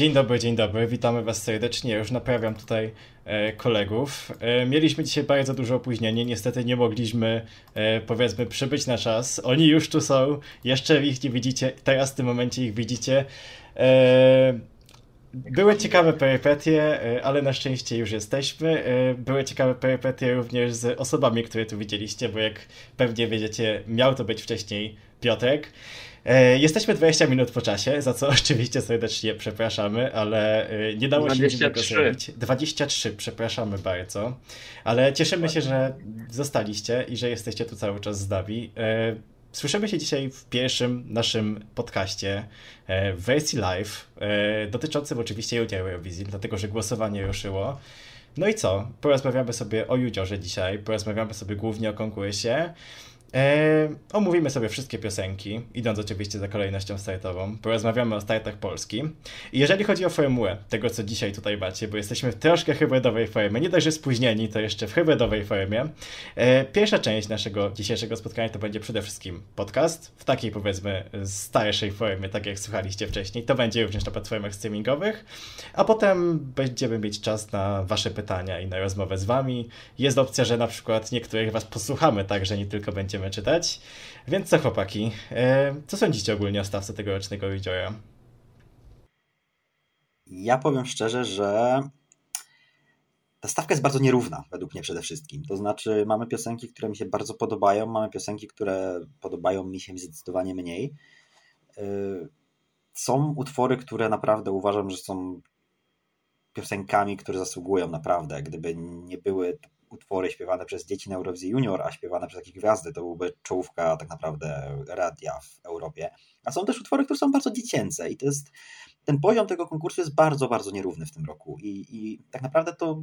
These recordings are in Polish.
Dzień dobry, dzień dobry, witamy Was serdecznie. Już naprawiam tutaj e, kolegów. E, mieliśmy dzisiaj bardzo duże opóźnienie, niestety nie mogliśmy, e, powiedzmy, przybyć na czas. Oni już tu są, jeszcze ich nie widzicie, teraz w tym momencie ich widzicie. Były ciekawe perypetie, ale na szczęście już jesteśmy. Były ciekawe perypetie również z osobami, które tu widzieliście, bo jak pewnie wiedziecie, miał to być wcześniej Piotrek. E, jesteśmy 20 minut po czasie, za co oczywiście serdecznie przepraszamy, ale e, nie dało się niczego zrobić. 23, przepraszamy bardzo. Ale cieszymy się, że zostaliście i że jesteście tu cały czas z nami. E, słyszymy się dzisiaj w pierwszym naszym podcaście w wersji live, dotyczącym oczywiście udziału Eurowizji, dlatego że głosowanie ruszyło. No i co? Porozmawiamy sobie o Judziorze dzisiaj, porozmawiamy sobie głównie o konkursie. E, omówimy sobie wszystkie piosenki, idąc oczywiście za kolejnością startową. Porozmawiamy o startach Polski. I jeżeli chodzi o formułę tego, co dzisiaj tutaj macie, bo jesteśmy w troszkę hybrydowej formie, nie dość, że spóźnieni, to jeszcze w hybrydowej formie. E, pierwsza część naszego dzisiejszego spotkania to będzie przede wszystkim podcast, w takiej powiedzmy starszej formie, tak jak słuchaliście wcześniej. To będzie również na platformach streamingowych, a potem będziemy mieć czas na wasze pytania i na rozmowę z wami. Jest opcja, że na przykład niektórych was posłuchamy, tak, że nie tylko będziemy czytać. Więc co chłopaki, e, co sądzicie ogólnie o stawce tegorocznego Rejoya? Ja powiem szczerze, że ta stawka jest bardzo nierówna, według mnie przede wszystkim. To znaczy, mamy piosenki, które mi się bardzo podobają, mamy piosenki, które podobają mi się zdecydowanie mniej. E, są utwory, które naprawdę uważam, że są piosenkami, które zasługują naprawdę. Gdyby nie były utwory śpiewane przez dzieci na Eurowizji Junior, a śpiewane przez jakieś gwiazdy, to byłby czołówka tak naprawdę radia w Europie. A są też utwory, które są bardzo dziecięce i to jest, ten poziom tego konkursu jest bardzo, bardzo nierówny w tym roku i, i tak naprawdę to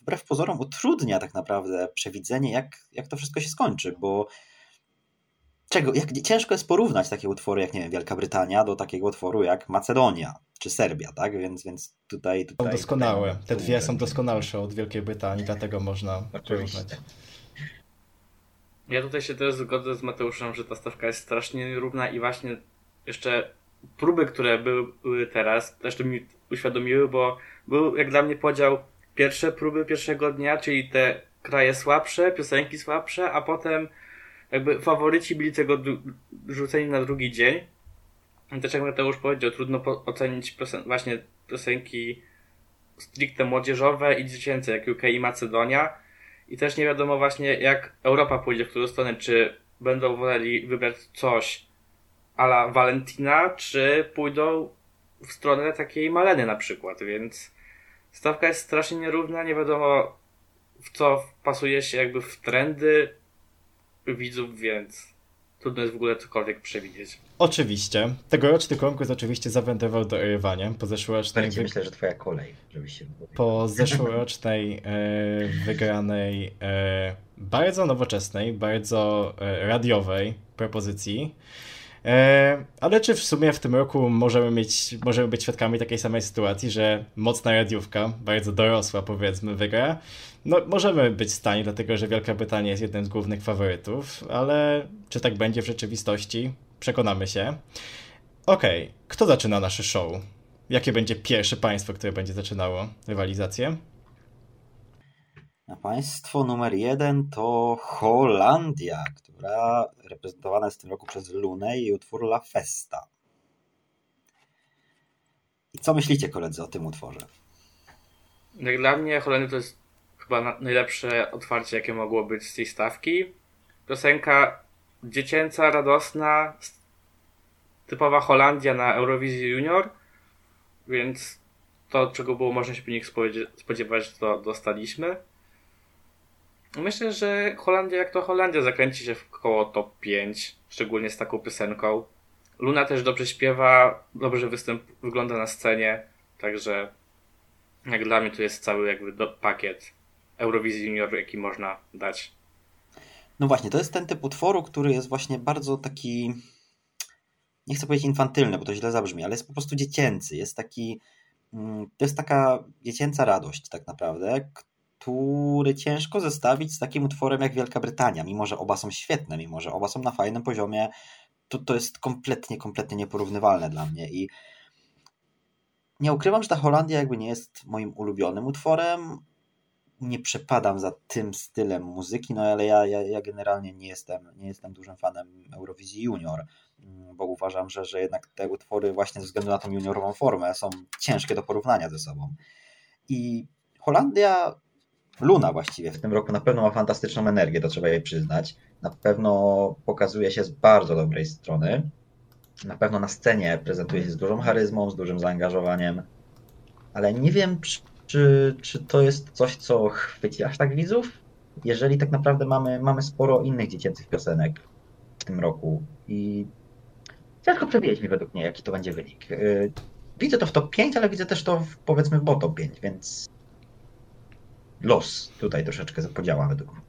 wbrew pozorom utrudnia tak naprawdę przewidzenie, jak, jak to wszystko się skończy, bo czego, jak ciężko jest porównać takie utwory jak, nie wiem, Wielka Brytania do takiego utworu jak Macedonia czy Serbia, tak? Więc, więc tutaj, tutaj... Są doskonałe. Tutaj Te dwie są doskonalsze od Wielkiej Brytanii, dlatego można porównać. Ja tutaj się też zgodzę z Mateuszem, że ta stawka jest strasznie nierówna i właśnie jeszcze próby, które były teraz, też to mi uświadomiły, bo był jak dla mnie podział pierwsze próby pierwszego dnia, czyli te kraje słabsze, piosenki słabsze, a potem jakby faworyci byli tego rzuceni na drugi dzień. I też jak Mateusz powiedział, trudno ocenić piosen właśnie piosenki stricte młodzieżowe i dziecięce, jak UK i Macedonia. I też nie wiadomo właśnie, jak Europa pójdzie w którą stronę, czy będą woleli wybrać coś ala Valentina, czy pójdą w stronę takiej Maleny na przykład, więc stawka jest strasznie nierówna, nie wiadomo w co pasuje się jakby w trendy widzów, więc trudno jest w ogóle cokolwiek przewidzieć. Oczywiście. Tegoroczny konkurs oczywiście zawędrował do erywania. Po zeszłorocznej... Wy... Myślę, że twoja kolej, żebyś się... Po zeszłorocznej e, wygranej e, bardzo nowoczesnej, bardzo e, radiowej propozycji E, ale czy w sumie w tym roku możemy mieć, możemy być świadkami takiej samej sytuacji, że mocna radiówka, bardzo dorosła powiedzmy, wygra? No, możemy być w stanie, dlatego że Wielka Brytania jest jednym z głównych faworytów, ale czy tak będzie w rzeczywistości? Przekonamy się. Okej, okay. kto zaczyna nasze show? Jakie będzie pierwsze państwo, które będzie zaczynało rywalizację? Państwo numer jeden to Holandia, która reprezentowana jest w tym roku przez Lunę i utwór La Festa. I co myślicie, koledzy, o tym utworze? Jak dla mnie Holandia to jest chyba najlepsze otwarcie, jakie mogło być z tej stawki. Piosenka dziecięca, radosna, typowa Holandia na Eurowizji Junior, więc to, czego było można się po nich spodziewać, to dostaliśmy. Myślę, że Holandia jak to Holandia zakręci się w koło top 5, szczególnie z taką piosenką. Luna też dobrze śpiewa, dobrze występ wygląda na scenie, także jak dla mnie to jest cały jakby do, pakiet Eurowizji Junior, jaki można dać. No właśnie, to jest ten typ utworu, który jest właśnie bardzo taki, nie chcę powiedzieć infantylny, bo to źle zabrzmi, ale jest po prostu dziecięcy. Jest taki, mm, to jest taka dziecięca radość tak naprawdę, który ciężko zestawić z takim utworem jak Wielka Brytania, mimo że oba są świetne, mimo że oba są na fajnym poziomie, to, to jest kompletnie, kompletnie nieporównywalne dla mnie i nie ukrywam, że ta Holandia jakby nie jest moim ulubionym utworem. Nie przepadam za tym stylem muzyki, no ale ja, ja, ja generalnie nie jestem, nie jestem dużym fanem Eurowizji Junior, mm, bo uważam, że, że jednak te utwory właśnie ze względu na tą juniorową formę są ciężkie do porównania ze sobą. I Holandia, Luna właściwie w tym roku na pewno ma fantastyczną energię, to trzeba jej przyznać. Na pewno pokazuje się z bardzo dobrej strony na pewno na scenie prezentuje się z dużą charyzmą, z dużym zaangażowaniem, ale nie wiem, czy, czy to jest coś, co chwyci aż tak widzów, jeżeli tak naprawdę mamy, mamy sporo innych dziecięcych piosenek w tym roku i ciężko przewidzieć mi według mnie, jaki to będzie wynik. Y, widzę to w top 5, ale widzę też to w, powiedzmy w bottom 5, więc los tutaj troszeczkę podziała według mnie.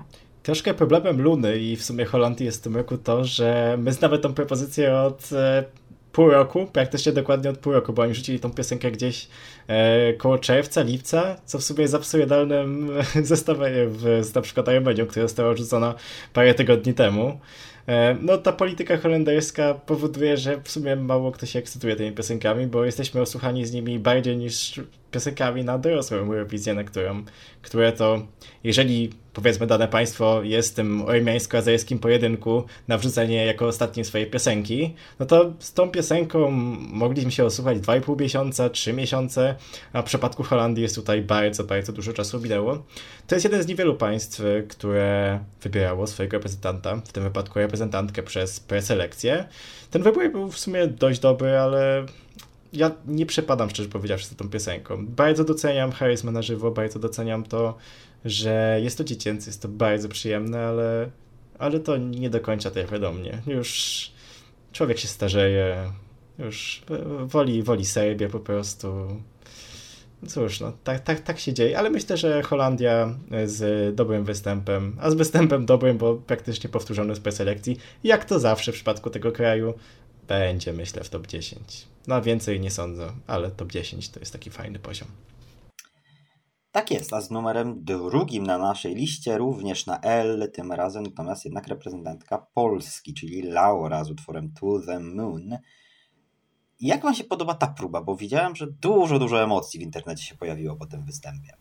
Troszkę problemem Luny i w sumie Holandii jest w tym roku to, że my znamy tą propozycję od e, pół roku, praktycznie dokładnie od pół roku, bo oni rzucili tą piosenkę gdzieś e, koło czerwca, lipca, co w sumie jest absurdalnym zestawieniem w, na przykład Armenią, która została rzucona parę tygodni temu. E, no ta polityka holenderska powoduje, że w sumie mało kto się ekscytuje tymi piosenkami, bo jesteśmy osłuchani z nimi bardziej niż piosenkami na dorosłą Eurowizję, na którą, które to, jeżeli powiedzmy dane państwo jest tym ormiańsko-azejskim pojedynku na wrzucenie jako ostatniej swojej piosenki, no to z tą piosenką mogliśmy się osłuchać 2,5 miesiąca, 3 miesiące, a w przypadku Holandii jest tutaj bardzo, bardzo dużo czasu minęło. To jest jeden z niewielu państw, które wybierało swojego reprezentanta, w tym wypadku reprezentantkę przez preselekcję. Ten wybór był w sumie dość dobry, ale ja nie przepadam, szczerze powiedziawszy, za tą piosenką. Bardzo doceniam charyzmę na żywo, bardzo doceniam to, że jest to dziecięcy, jest to bardzo przyjemne, ale, ale to nie do końca trafia do mnie. Już człowiek się starzeje, już woli, woli Serbię po prostu. Cóż, no, tak, tak, tak się dzieje, ale myślę, że Holandia z dobrym występem, a z występem dobrym, bo praktycznie powtórzony z preselekcji, jak to zawsze w przypadku tego kraju, będzie myślę w top 10. No więcej nie sądzę, ale top 10 to jest taki fajny poziom. Tak jest, a z numerem drugim na naszej liście, również na L, tym razem natomiast jednak reprezentantka Polski, czyli Laura z utworem To the Moon. Jak Wam się podoba ta próba? Bo widziałem, że dużo, dużo emocji w internecie się pojawiło po tym występie.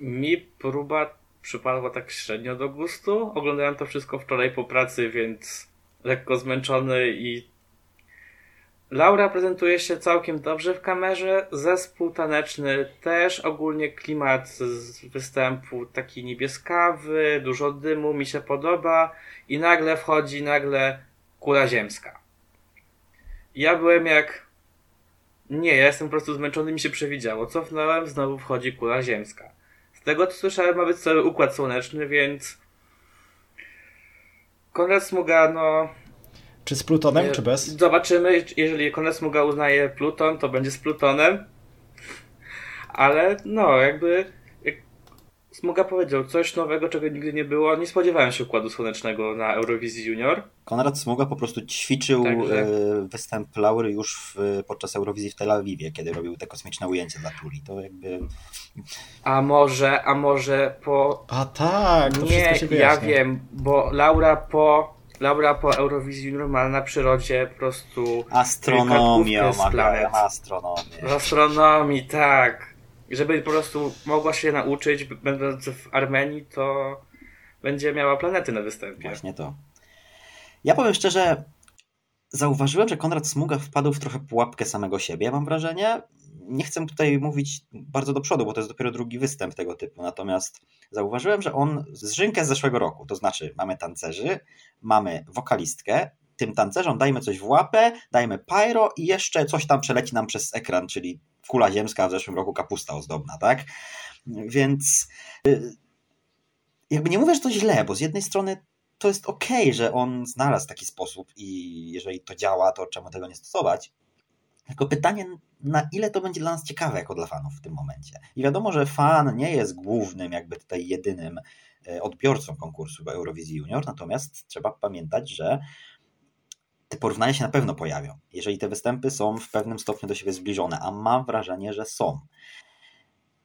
Mi próba przypadła tak średnio do gustu. Oglądałem to wszystko wczoraj po pracy, więc lekko zmęczony i Laura prezentuje się całkiem dobrze w kamerze. Zespół taneczny też, ogólnie klimat z występu taki niebieskawy, dużo dymu, mi się podoba. I nagle wchodzi nagle kula ziemska. Ja byłem jak. Nie, ja jestem po prostu zmęczony, mi się przewidziało. Cofnąłem, znowu wchodzi kula ziemska. Z tego co słyszałem, ma być cały układ słoneczny, więc. Konrad Smuga, no czy z Plutonem, czy bez? Zobaczymy. Jeżeli Konesmuga uznaje Pluton, to będzie z Plutonem. Ale no, jakby jak Smuga powiedział coś nowego, czego nigdy nie było. Nie spodziewałem się układu słonecznego na Eurowizji Junior. Konrad Smuga po prostu ćwiczył Także... E, występ Laury już w, podczas Eurowizji w Tel Awiwie, kiedy robił te kosmiczne ujęcia dla Tuli. To jakby... A może, a może po... A tak, to Nie, ja wiem, bo Laura po Laura po Eurowizji normalna na przyrodzie po prostu... Astronomię omawiają, astronomię. Astronomii, tak. Żeby po prostu mogła się nauczyć, będąc w Armenii, to będzie miała planety na występie. Właśnie to. Ja powiem szczerze, zauważyłem, że Konrad Smuga wpadł w trochę pułapkę samego siebie, mam wrażenie nie chcę tutaj mówić bardzo do przodu, bo to jest dopiero drugi występ tego typu. Natomiast zauważyłem, że on zrzynkę z zeszłego roku, to znaczy mamy tancerzy, mamy wokalistkę, tym tancerzom dajmy coś w łapę, dajmy pyro i jeszcze coś tam przeleci nam przez ekran, czyli kula ziemska, w zeszłym roku kapusta ozdobna, tak? Więc jakby nie mówię, że to źle, bo z jednej strony to jest ok, że on znalazł taki sposób i jeżeli to działa, to czemu tego nie stosować? Tylko pytanie, na ile to będzie dla nas ciekawe jako dla fanów w tym momencie. I wiadomo, że fan nie jest głównym, jakby tutaj jedynym e, odbiorcą konkursu Eurowizji Junior, natomiast trzeba pamiętać, że te porównania się na pewno pojawią, jeżeli te występy są w pewnym stopniu do siebie zbliżone, a mam wrażenie, że są.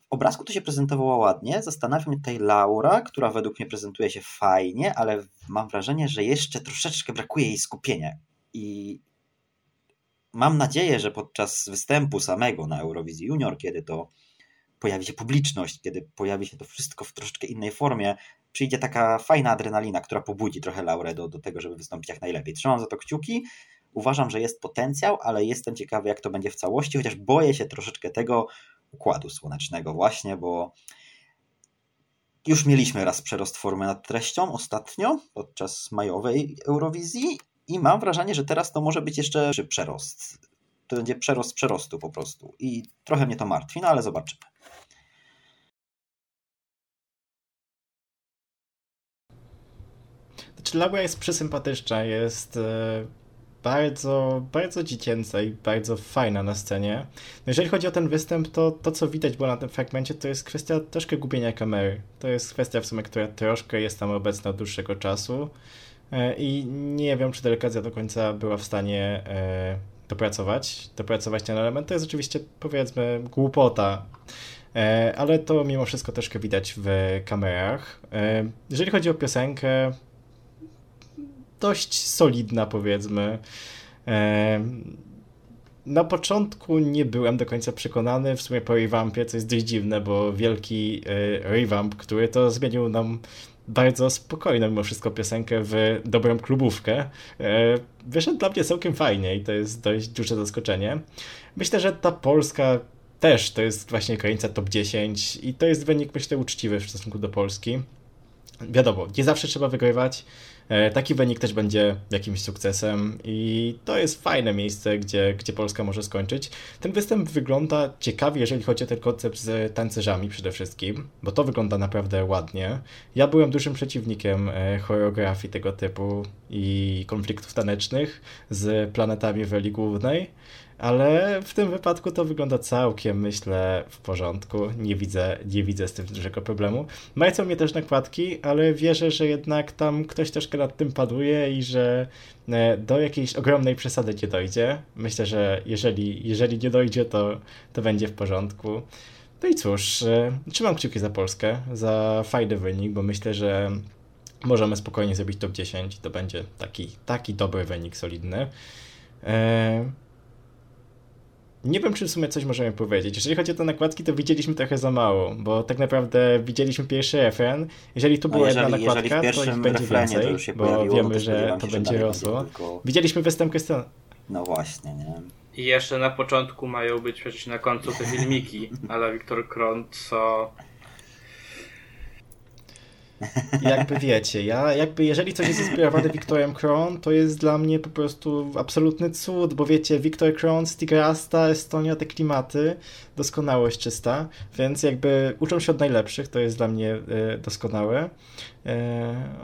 W obrazku to się prezentowało ładnie. Zastanawia mnie tutaj Laura, która według mnie prezentuje się fajnie, ale mam wrażenie, że jeszcze troszeczkę brakuje jej skupienia. I mam nadzieję, że podczas występu samego na Eurowizji Junior, kiedy to pojawi się publiczność, kiedy pojawi się to wszystko w troszeczkę innej formie, przyjdzie taka fajna adrenalina, która pobudzi trochę Laurę do, do tego, żeby wystąpić jak najlepiej. Trzymam za to kciuki. Uważam, że jest potencjał, ale jestem ciekawy, jak to będzie w całości, chociaż boję się troszeczkę tego układu słonecznego, właśnie, bo już mieliśmy raz przerost formy nad treścią ostatnio, podczas majowej Eurowizji, i mam wrażenie, że teraz to może być jeszcze przerost. To będzie przerost przerostu po prostu. I trochę mnie to martwi, no ale zobaczymy. Znaczy, Laura jest przysympatyczna, jest e, bardzo, bardzo dziecięca i bardzo fajna na scenie. No jeżeli chodzi o ten występ, to to, co widać było na tym fragmencie, to jest kwestia troszkę gubienia kamery. To jest kwestia w sumie, która troszkę jest tam obecna od dłuższego czasu. E, I nie wiem, czy delegacja do końca była w stanie e, dopracować, dopracować ten element. To jest oczywiście, powiedzmy, głupota, e, ale to mimo wszystko troszkę widać w kamerach. Jeżeli chodzi o piosenkę, dość solidna, powiedzmy. Na początku nie byłem do końca przekonany, w sumie po revampie, co jest dość dziwne, bo wielki revamp, który to zmienił nam bardzo spokojną mimo wszystko piosenkę w dobrą klubówkę. E, wyszedł dla mnie całkiem fajnie i to jest dość duże zaskoczenie. Myślę, że ta Polska też to jest właśnie granica top 10 i to jest wynik, myślę, uczciwy w stosunku do Polski. Wiadomo, nie zawsze trzeba wygrywać, E, taki wynik też będzie jakimś sukcesem i to jest fajne miejsce, gdzie, gdzie Polska może skończyć. Ten występ wygląda ciekawie, jeżeli chodzi o ten koncept z tancerzami przede wszystkim, bo to wygląda naprawdę ładnie. Ja byłem dużym przeciwnikiem e, choreografii tego typu i konfliktów tanecznych z planetami w roli głównej. Ale w tym wypadku to wygląda całkiem, myślę, w porządku. Nie widzę, nie widzę z tym dużego problemu. Majcą mnie też nakładki, ale wierzę, że jednak tam ktoś troszkę nad tym paduje i że e, do jakiejś ogromnej przesady nie dojdzie. Myślę, że jeżeli, jeżeli nie dojdzie, to, to będzie w porządku. No i cóż, e, trzymam kciuki za Polskę, za fajny wynik, bo myślę, że możemy spokojnie zrobić top 10 to będzie taki, taki dobry wynik, solidny. Eee, nie wiem, czy w sumie coś możemy powiedzieć. Jeżeli chodzi o te nakładki, to widzieliśmy trochę za mało, bo tak naprawdę widzieliśmy pierwszy refren. Jeżeli tu była jeżeli, jedna nakładka, to ich będzie więcej, bo pojawiło, wiemy, no że to będzie rosło. Tylko... Widzieliśmy występ Krystiana. No właśnie, nie? I jeszcze na początku mają być przecież na końcu te filmiki, ale Wiktor Kron co jakby wiecie, ja jakby jeżeli coś jest inspirowane Victorem Kron, to jest dla mnie po prostu absolutny cud, bo wiecie, Victor Kron, Stigrasta, Estonia, te klimaty, doskonałość czysta, więc jakby uczą się od najlepszych, to jest dla mnie y, doskonałe. Y,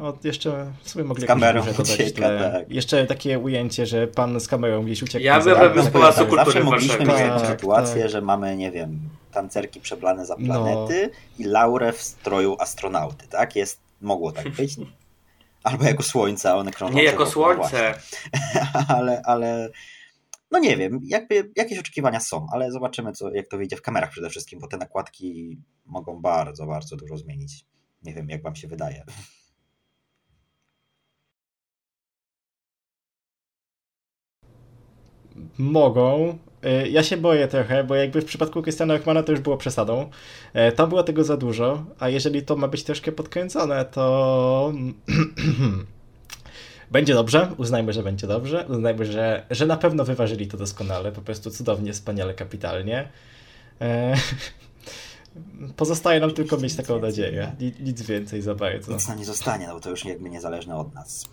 od jeszcze w sumie mogli z kamerą ucieka, tak. Jeszcze takie ujęcie, że pan z kamerą gdzieś uciekł. Ja bym z Pałacu Kultury Zawsze mogliśmy mieć tak, sytuację, tak. że mamy, nie wiem, tancerki przeblane za no. planety no. i Laurę w stroju astronauty, tak? Jest, mogło tak być. Albo jako słońce, one krążą. Nie jako słońce. ale, ale no nie wiem, jakby jakieś oczekiwania są, ale zobaczymy, co, jak to wyjdzie w kamerach przede wszystkim, bo te nakładki mogą bardzo, bardzo dużo zmienić. Nie wiem, jak wam się wydaje. Mogą, ja się boję trochę, bo jakby w przypadku Christiana Ekmana to już było przesadą. E, tam było tego za dużo, a jeżeli to ma być troszkę podkręcone, to będzie dobrze, uznajmy, że będzie dobrze, uznajmy, że, że na pewno wyważyli to doskonale, po prostu cudownie, wspaniale, kapitalnie. E, pozostaje nam tylko mieć taką nadzieję. Nic więcej za bardzo. Nic nam nie zostanie, no bo to już jakby niezależne od nas.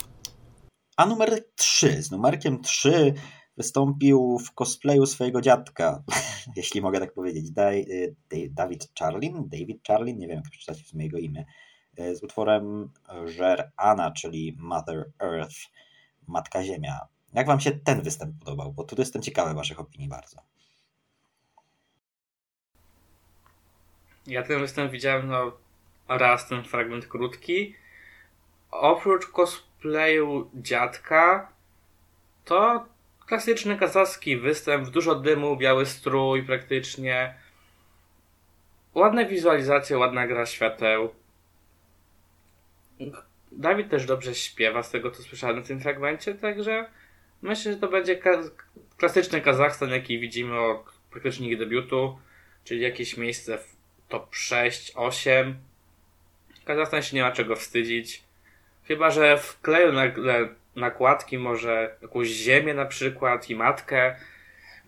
A numer 3, z numerkiem 3 wystąpił w cosplayu swojego dziadka, jeśli mogę tak powiedzieć, y, David Charlin, David Charlin, nie wiem jak przeczytać w sumie jego imię, y, z utworem Żer Anna, czyli Mother Earth, Matka Ziemia. Jak wam się ten występ podobał? Bo tu jestem ciekawy waszych opinii bardzo. Ja ten występ widziałem no, raz, ten fragment krótki. Oprócz cosplayu dziadka, to Klasyczny kazachski występ, dużo dymu, biały strój praktycznie. Ładne wizualizacje, ładna gra świateł. Dawid też dobrze śpiewa z tego, co słyszałem na tym fragmencie, także myślę, że to będzie klasyczny Kazachstan, jaki widzimy od praktycznie ich debiutu, czyli jakieś miejsce w top 6, 8. Kazachstan się nie ma czego wstydzić. Chyba, że wkleją nagle nakładki, może jakąś ziemię na przykład i matkę.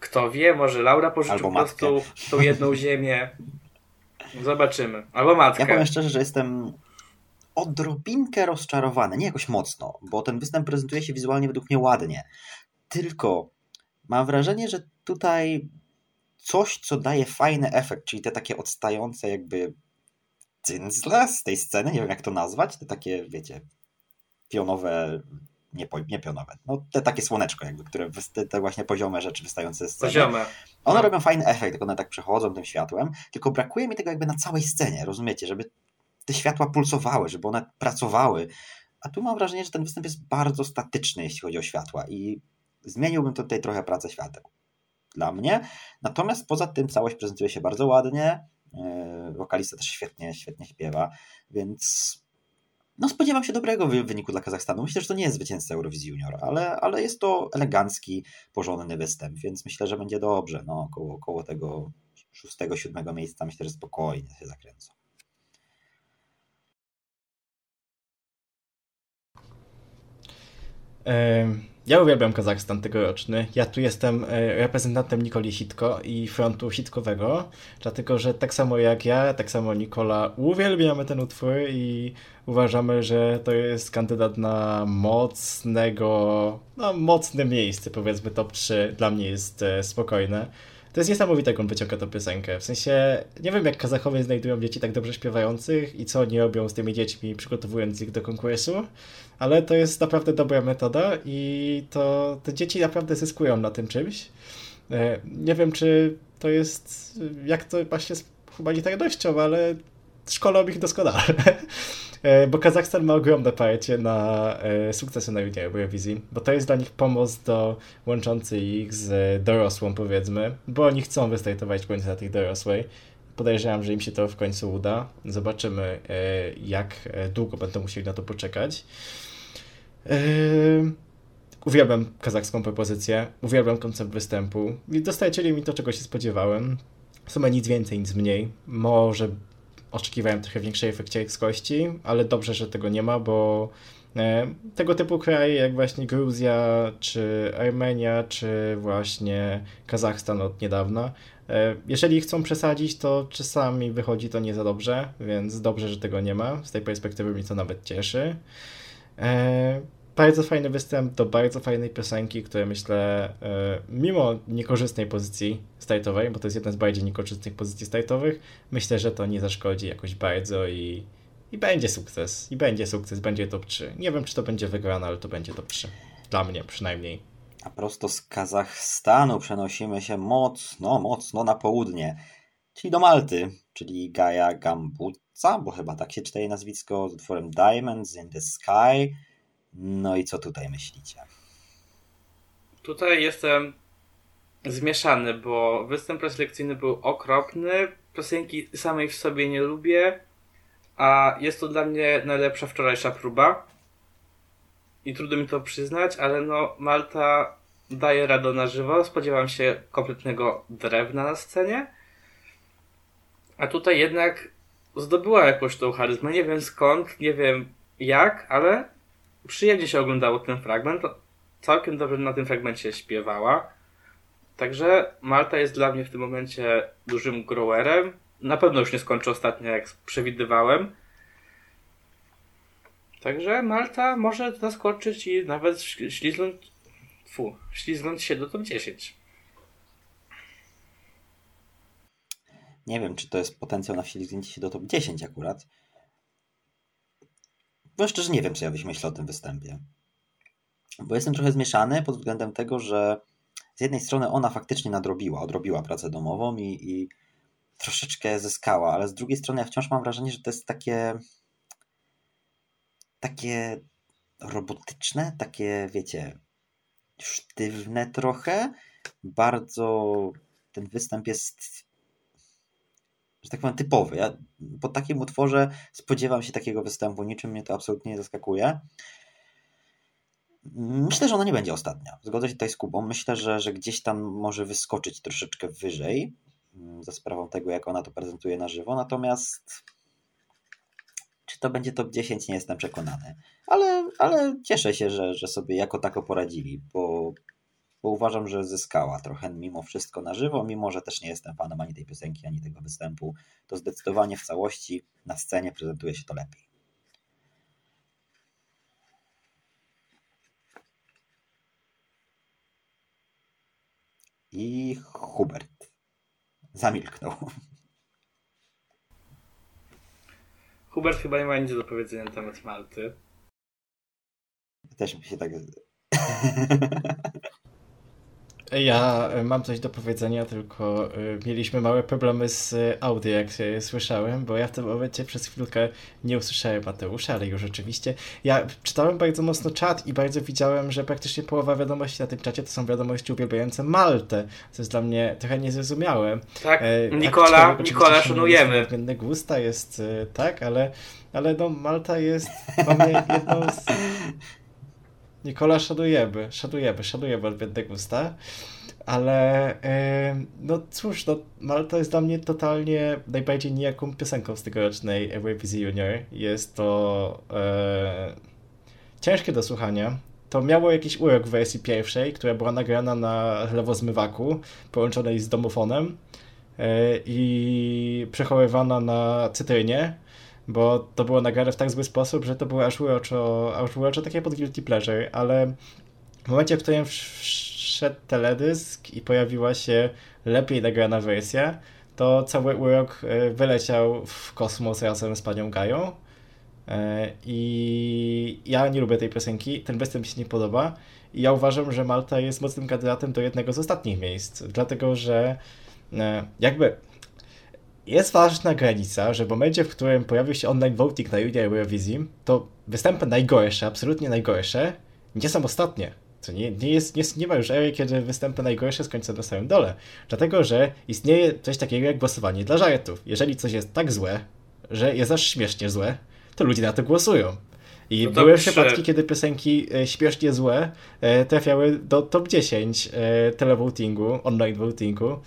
Kto wie, może Laura pożyczy Albo po prostu tą jedną ziemię. Zobaczymy. Albo matkę. Ja powiem szczerze, że jestem odrobinkę rozczarowany, nie jakoś mocno, bo ten występ prezentuje się wizualnie według mnie ładnie. Tylko mam wrażenie, że tutaj coś, co daje fajny efekt, czyli te takie odstające jakby cynzle z tej sceny, nie wiem jak to nazwać, te takie, wiecie, pionowe, nie, nie pionowe, no te takie słoneczko jakby, które, te, te właśnie poziome rzeczy wystające z sceny. Poziome. One No. robią fajny efekt, jak one tak przechodzą tym światłem, tylko brakuje mi tego jakby na całej scenie, rozumiecie, żeby te światła pulsowały, żeby one pracowały. A tu mam wrażenie, że ten występ jest bardzo statyczny, jeśli chodzi o światła i zmieniłbym tutaj trochę pracę świateł dla mnie. Natomiast poza tym całość prezentuje się bardzo ładnie. Yy, Wokalista też świetnie, świetnie śpiewa, więc no spodziewam się dobrego wy- wyniku dla Kazachstanu. Myślę, że to nie jest zwycięzca Eurowizji Junior, ale, ale jest to elegancki, porządny występ, więc myślę, że będzie dobrze. No, koło, koło tego szóstego, siódmego miejsca myślę, że spokojnie się zakręcą. Ja uwielbiam Kazachstan tegoroczny. Ja tu jestem e, reprezentantem Nikoli Hitko i frontu hitkowego, dlatego że tak samo jak ja, tak samo Nikola uwielbiamy ten utwór i uważamy, że to jest kandydat na mocnego, no mocne miejsce, powiedzmy top 3 dla mnie jest e, spokojne. To jest niesamowite, jak on wyciąga tę piosenkę. W sensie, nie wiem jak Kazachowie znajdują dzieci tak dobrze śpiewających i co oni robią z tymi dziećmi, przygotowując ich do konkursu, ale to jest naprawdę dobra metoda i to te dzieci naprawdę zyskują na tym czymś. E, Nie wiem, czy to jest, jak to właśnie z humanitarnością, ale szkolą ich doskonale. E, Bo Kazachstan ma ogromne parcie na e, sukcesy na Eurowizji, bo to jest dla nich pomoc do łączący ich z dorosłą, powiedzmy, bo oni chcą wystartować w końcu na tej dorosłej. Podejrzewam, że im się to w końcu uda. Zobaczymy, e, jak e, długo będą musieli na to poczekać. E, Uwielbiam kazachską propozycję, uwielbiam koncept występu dostarczyli mi to, czego się spodziewałem. W sumie nic więcej, nic mniej. Może oczekiwałem trochę większej efekciarskości, ale dobrze, że tego nie ma, bo e, tego typu kraje jak właśnie Gruzja, czy Armenia, czy właśnie Kazachstan od niedawna, e, jeżeli chcą przesadzić, to czasami wychodzi to nie za dobrze, więc dobrze, że tego nie ma. Z tej perspektywy mnie to nawet cieszy. Bardzo fajny występ do bardzo fajnej piosenki, które myślę, e, mimo niekorzystnej pozycji startowej, bo to jest jedna z bardziej niekorzystnych pozycji startowych, myślę, że to nie zaszkodzi jakoś bardzo i, i będzie sukces. I będzie sukces, będzie top 3. Nie wiem, czy to będzie wygrane, ale to będzie top 3. Dla mnie przynajmniej. A prosto z Kazachstanu przenosimy się mocno, mocno na południe, czyli do Malty, czyli Gaja Gambuca, bo chyba tak się czyta jej nazwisko, z utworem Diamonds in the Sky. No i co tutaj myślicie? Tutaj jestem zmieszany, bo występ preselekcyjny był okropny, piosenki samej w sobie nie lubię, a jest to dla mnie najlepsza wczorajsza próba. I trudno mi to przyznać, ale no Malta daje radę na żywo. Spodziewam się kompletnego drewna na scenie. A tutaj jednak zdobyła jakąś tą charyzmę. Nie wiem skąd, nie wiem jak, ale przyjemnie się oglądało ten fragment. Całkiem dobrze na tym fragmencie śpiewała. Także Malta jest dla mnie w tym momencie dużym growerem. Na pewno już nie skończy ostatnio, jak przewidywałem. Także Malta może zaskoczyć i nawet śli- śliznąć, fu, śliznąć się do top 10. Nie wiem, czy to jest potencjał na wślizgnięcie się do top 10 akurat. Bo szczerze nie wiem, co ja myślał o tym występie. Bo jestem trochę zmieszany pod względem tego, że z jednej strony ona faktycznie nadrobiła, odrobiła pracę domową i, i troszeczkę zyskała, ale z drugiej strony ja wciąż mam wrażenie, że to jest takie takie robotyczne, takie wiecie, sztywne trochę. Bardzo ten występ jest że tak powiem, typowy. Ja po takim utworze spodziewam się takiego występu, niczym mnie to absolutnie nie zaskakuje. Myślę, że ona nie będzie ostatnia. Zgodzę się tutaj z Kubą. Myślę, że, że gdzieś tam może wyskoczyć troszeczkę wyżej mm, za sprawą tego, jak ona to prezentuje na żywo. Natomiast czy to będzie top 10, nie jestem przekonany. Ale, ale cieszę się, że, że sobie jako tako poradzili, bo, bo uważam, że zyskała trochę mimo wszystko na żywo, mimo że też nie jestem fanem ani tej piosenki, ani tego występu. To zdecydowanie w całości na scenie prezentuje się to lepiej. I Hubert zamilknął. Hubert chyba nie ma nic do powiedzenia na temat Malty. Też mi się tak Ja e, mam coś do powiedzenia, tylko e, mieliśmy małe problemy z e, audio, jak się słyszałem, bo ja w tym momencie przez chwilkę nie usłyszałem Mateusza, ale już rzeczywiście. Ja czytałem bardzo mocno czat i bardzo widziałem, że praktycznie połowa wiadomości na tym czacie to są wiadomości uwielbiające Maltę, co jest dla mnie trochę niezrozumiałe. Tak, Nikola, Nikola szanujemy. Względne gusta jest, tak, ale, ale no Malta jest mnie jedną z Nikola szadujemy, szadujemy, szadujemy odmienne gusta. Ale yy, no cóż, no, Malta jest dla mnie totalnie najbardziej nijaką piosenką z tegorocznej Eurowizji Junior. Jest to yy, ciężkie do słuchania. To miało jakiś urok w wersji pierwszej, która była nagrana na lewozmywaku, połączonej z domofonem yy, i przechowywana na cytrynie bo to było nagrane w tak zły sposób, że to było aż uroczo, aż uroczo takie pod guilty pleasure, ale w momencie, w którym wszedł teledysk i pojawiła się lepiej nagrana wersja, to cały urok e, wyleciał w kosmos razem z panią Gają. E, I ja nie lubię tej piosenki, ten występ mi się nie podoba. I ja uważam, że Malta jest mocnym kandydatem do jednego z ostatnich miejsc, dlatego że e, jakby jest ważna granica, że w momencie, w którym pojawił się online voting na Junior Eurowizji, to występy najgorsze, absolutnie najgorsze, nie są ostatnie. Co nie, nie, jest, nie, nie ma już ery, kiedy występy najgorsze skończą na samym dole. Dlatego, że istnieje coś takiego jak głosowanie dla żartów. Jeżeli coś jest tak złe, że jest aż śmiesznie złe, to ludzie na to głosują. I no były przypadki, kiedy piosenki e, śmiesznie złe e, trafiały do top 10 e, televotingu, online votingu.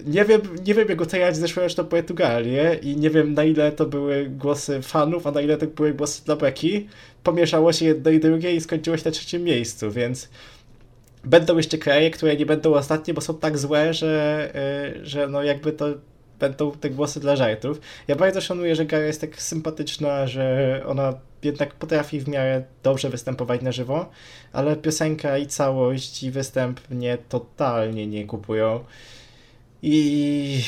E, nie wiem, nie wiem jak oceniać zeszłoroczną Portugalię i nie wiem na ile to były głosy fanów, a na ile to były głosy dla Beki. Pomieszało się jedno i drugie i skończyło się na trzecim miejscu, więc będą jeszcze kraje, które nie będą ostatnie, bo są tak złe, że, yy, że no jakby to będą te głosy dla żartów. Ja bardzo szanuję, że Gara jest tak sympatyczna, że ona jednak potrafi w miarę dobrze występować na żywo, ale piosenka i całość i występ mnie totalnie nie kupują. I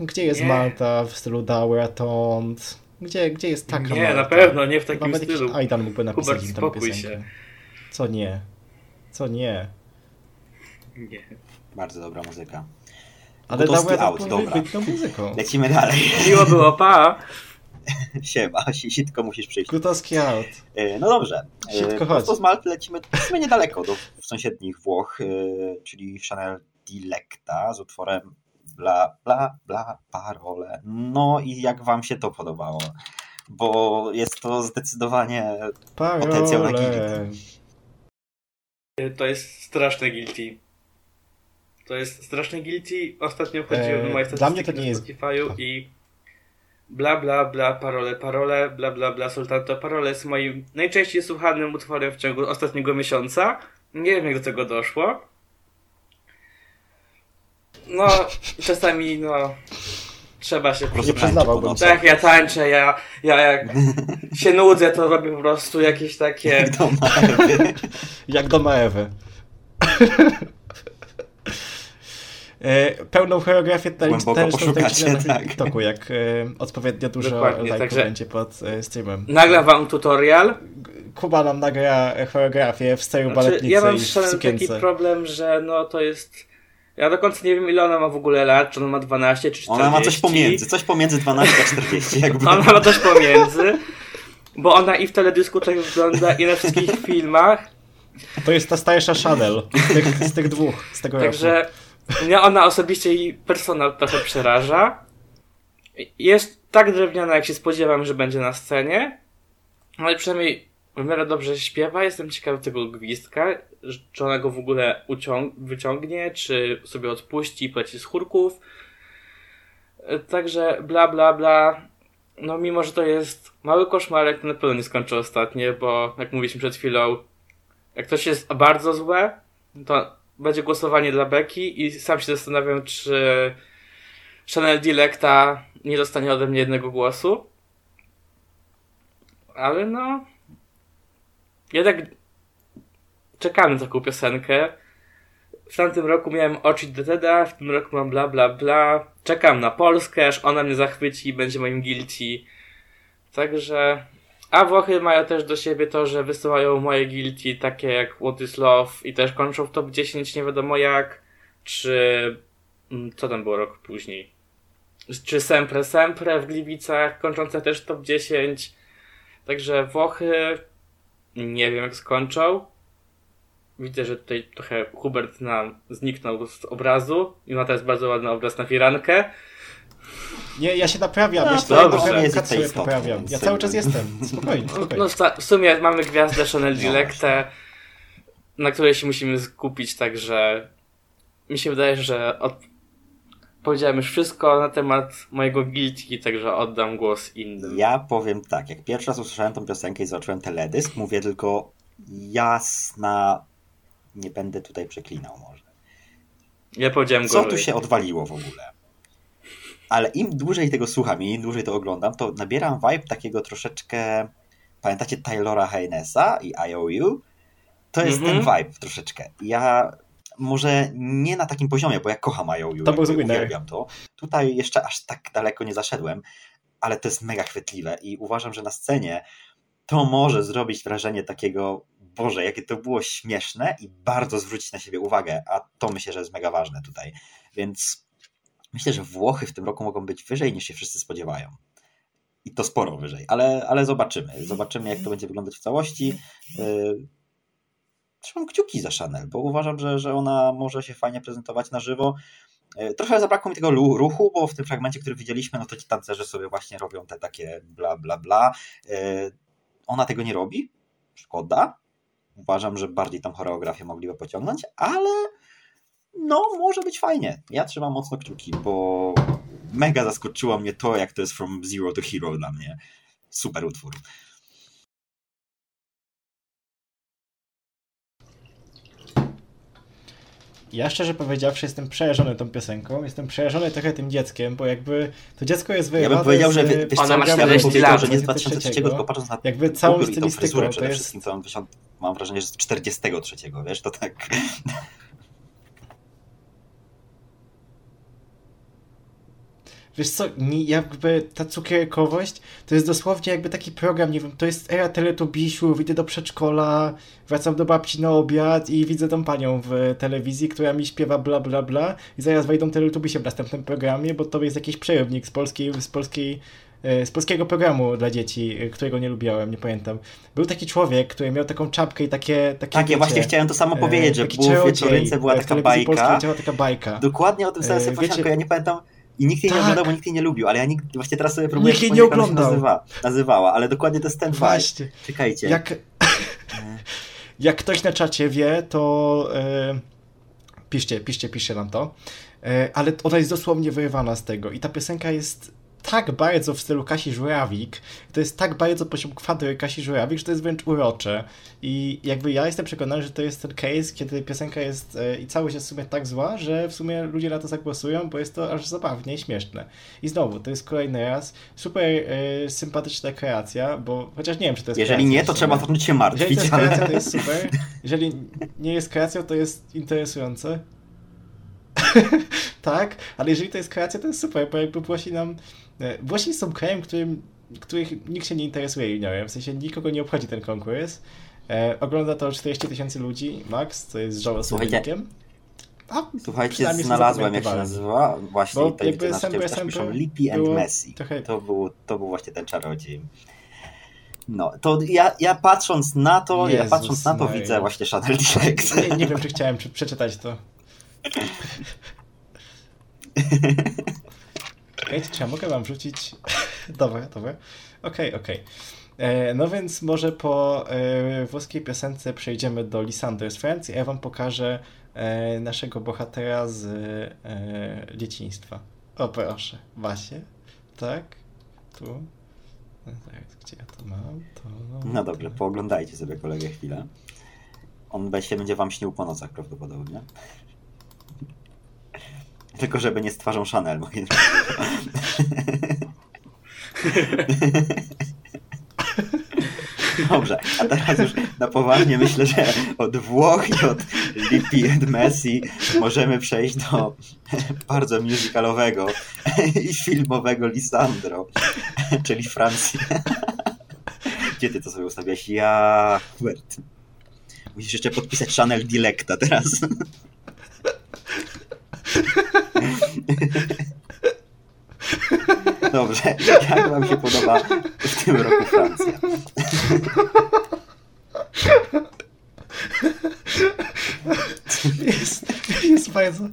gdzie jest nie. Malta w stylu Dauratont? Gdzie, gdzie jest taka Nie, Malta? na pewno, nie w takim Nawet stylu. Aidan mógłby napisać Hubert, spokój się. Co nie? Co nie? Nie. Bardzo dobra muzyka. Ale Gutowski out, dobra. muzyką. Lecimy dalej. Miło było, pa! Siema, sitko musisz przyjść. Gutowski out. E, no dobrze. E, Sitko chodź. z Malty lecimy, lecimy niedaleko do sąsiednich Włoch, e, czyli Chanel Dilecta z utworem bla, bla, bla, parole. No i jak wam się to podobało? Bo jest to zdecydowanie parole. potencjał na guilty. To jest straszne guilty. To jest straszne guilty. Ostatnio wchodziłem eee, do mojej Dla mnie to nie jest... Spotify'u i bla bla bla parole, parole, bla bla bla soltanto parole jest moim najczęściej słuchanym utworem w ciągu ostatniego miesiąca. Nie wiem jak do tego doszło. No, czasami, no, trzeba się Nie przyznawałbym Tak, ja tańczę, ja, ja jak się nudzę, to robię po prostu jakieś takie... Jak do Maewy. jak do Maewy. E, pełną choreografię taneczną też na tak. TikToku, jak e, odpowiednio dużo lajków będzie pod e, streamem. Nagram wam tutorial. Kuba nam nagra choreografię w stylu znaczy, baletnicy Ja mam w taki problem, że no to jest ja do końca nie wiem, ile ona ma w ogóle lat, czy ona ma 12 czy 40. Ona ma coś pomiędzy, coś pomiędzy 12 a 40. Jakby. ona ma coś pomiędzy, bo ona i w teledysku tak wygląda, i na wszystkich filmach. To jest ta starsza Chanel z tych, z tych dwóch, z tego Także roku. mnie ona osobiście i personal trochę przeraża. Jest tak drewniana, jak się spodziewam, że będzie na scenie, ale przynajmniej miarę dobrze śpiewa. Jestem ciekawy tego gwizdka, czy ona go w ogóle uciąg- wyciągnie, czy sobie odpuści i poleci z chórków. E, Także bla bla bla. No mimo, że to jest mały koszmarek, to na pewno nie skończę ostatnie, bo jak mówiliśmy przed chwilą, jak coś jest bardzo złe, to będzie głosowanie dla Beki i sam się zastanawiam, czy Chanel Dilecta nie dostanie ode mnie jednego głosu. Ale no. Jednak czekamy na taką piosenkę. W tamtym roku miałem oczy Teda, w tym roku mam bla bla bla. Czekam na Polskę, aż ona mnie zachwyci i będzie moim guilty. Także. A Włochy mają też do siebie to, że wysyłają moje guilty takie jak What is Love i też kończą w top 10 nie wiadomo jak. Czy. mm, Co tam było rok później? Czy Sempre Sempre w Gliwicach, kończące też top 10. Także Włochy nie wiem jak skończą. Widzę, że tutaj trochę Hubert nam zniknął z obrazu i ma teraz bardzo ładny obraz na firankę. Nie, ja się naprawiam, No, ja się dobrze. Ja cały czas jestem, spokojnie, spokojnie. No w sumie mamy gwiazdę Chanel No Dilecte, na której się musimy skupić, także mi się wydaje, że od... powiedziałem już wszystko na temat mojego guilty, także oddam głos innym. Ja powiem tak, jak pierwszy raz usłyszałem tą piosenkę i zobaczyłem teledysk, mówię tylko jasna, nie będę tutaj przeklinał może. Ja powiedziałem Co go. tu się odwaliło w ogóle? Ale im dłużej tego słucham i im dłużej to oglądam, to nabieram vibe takiego troszeczkę. Pamiętacie Taylora Haynesa i IOU? To jest Mhm. ten vibe troszeczkę. Ja może nie na takim poziomie, bo ja kocham IOU, To jakby uwielbiam to. Tutaj jeszcze aż tak daleko nie zaszedłem, ale to jest mega chwytliwe i uważam, że na scenie to może zrobić wrażenie takiego, Boże, jakie to było śmieszne i bardzo zwrócić na siebie uwagę, a to myślę, że jest mega ważne tutaj. Więc myślę, że Włochy w tym roku mogą być wyżej niż się wszyscy spodziewają. I to sporo wyżej, ale, ale zobaczymy. Zobaczymy, jak to będzie wyglądać w całości. Trzymam kciuki za Chanel, bo uważam, że, że ona może się fajnie prezentować na żywo. Yy, Trochę zabrakło mi tego ruchu, bo w tym fragmencie, który widzieliśmy, no to ci tancerze sobie właśnie robią te takie bla, bla, bla. Yy, Ona tego nie robi. Szkoda. Uważam, że bardziej tam choreografię mogliby pociągnąć, ale no, może być fajnie. Ja trzymam mocno kciuki, bo mega zaskoczyło mnie to, jak to jest From Zero to Hero dla mnie. Super utwór. Ja szczerze powiedziawszy jestem przerażony tą piosenką, jestem przerażony trochę tym dzieckiem, bo jakby to dziecko jest Ja wyjęte bym powiedział, że wie- wiesz Ona ma ja bym 40 powiedział, lat, że nie z 23, 2003, tylko patrząc na jakby całą ubiór i tą fryzurę to przede jest wszystkim, całą wysiąd... mam wrażenie, że z 43, wiesz, to tak... Wiesz co, nie, jakby ta cukierkowość to jest dosłownie jakby taki program, nie wiem, to jest era teletubisiów, idę do przedszkola, wracam do babci na obiad i widzę tą panią w telewizji, która mi śpiewa bla bla bla i zaraz wejdą teletubisie w następnym programie, bo to jest jakiś przerywnik z polskiej, z polskiej e, z polskiego programu dla dzieci, e, którego nie lubiałem, nie pamiętam. Był taki człowiek, który miał taką czapkę i takie... takie Tak, ja wiecie, właśnie chciałem to samo e, powiedzieć, że w wieczorynce była taka polskiej bajka. leciała taka bajka. Dokładnie o tym samym E, sobie wiecie- ja nie pamiętam i nikt jej nie Tak. oglądał, bo nikt jej nie lubił, ale ja nikt, właśnie teraz sobie próbuję Nikt jej nie ona się oglądał. nazywa, nazywała, ale dokładnie to jest ten. Właśnie. Czekajcie. Jak, jak ktoś na czacie wie, to e, piszcie, piszcie, piszcie nam to. E, ale ona jest dosłownie wyrywana z tego i ta piosenka jest tak bardzo w stylu Kasi Żurawik, to jest tak bardzo poziom kwadry Kasi Żurawik, że to jest wręcz urocze. I jakby ja jestem przekonany, że to jest ten case, kiedy piosenka jest e, i całość jest w sumie tak zła, że w sumie ludzie na to zagłosują, bo jest to aż zabawnie i śmieszne. I znowu, to jest kolejny raz super e, sympatyczna kreacja, bo chociaż nie wiem, czy to jest Jeżeli kreacja nie, to trzeba zacząć się Jeżeli martwić, to jest kreacja, to jest super. Jeżeli nie jest kreacją, to jest interesujące. tak, ale jeżeli to jest kreacja, to jest super, bo jakby Włosi nam... e, Włosi są krajem, którym, których nikt się nie interesuje juniorem, w sensie nikogo nie obchodzi ten konkurs. E, ogląda to 40 tysięcy ludzi, max, co jest żałosnym. A, Słuchajcie, znalazłem jak się nazywa. Właśnie Bo tutaj jakby widzę na Semper czacie też piszą Lippi and Messi. trochę- To był, to był właśnie ten czarodziej. No, to ja, ja patrząc na to, ja Jezus patrząc na to Maria. widzę właśnie Chanel Direct. Nie, nie wiem, czy chciałem prze- przeczytać to. Czekajcie, czy ja mogę wam wrzucić... dobra, dobra. Okej, okej. E, no więc może po e, włoskiej piosence przejdziemy do Lisander z Francji, a ja wam pokażę e, naszego bohatera z dzieciństwa. O proszę, właśnie, tak, tu, no, tak, gdzie ja to mam? To, no, no dobrze, pooglądajcie sobie kolegę chwilę. On się będzie wam śnił po nocach prawdopodobnie. Tylko żeby nie z twarzą Chanel. Dobrze, a teraz już na poważnie myślę, że od Włoch i od Lippi and Messi możemy przejść do bardzo musicalowego i filmowego Lisandro, czyli Francji. Gdzie ty to sobie ustawiasz? Ja. Musisz jeszcze podpisać Chanel Dilecta teraz. Dobrze, jak wam się podoba w tym roku Francja? Jest, jest bardzo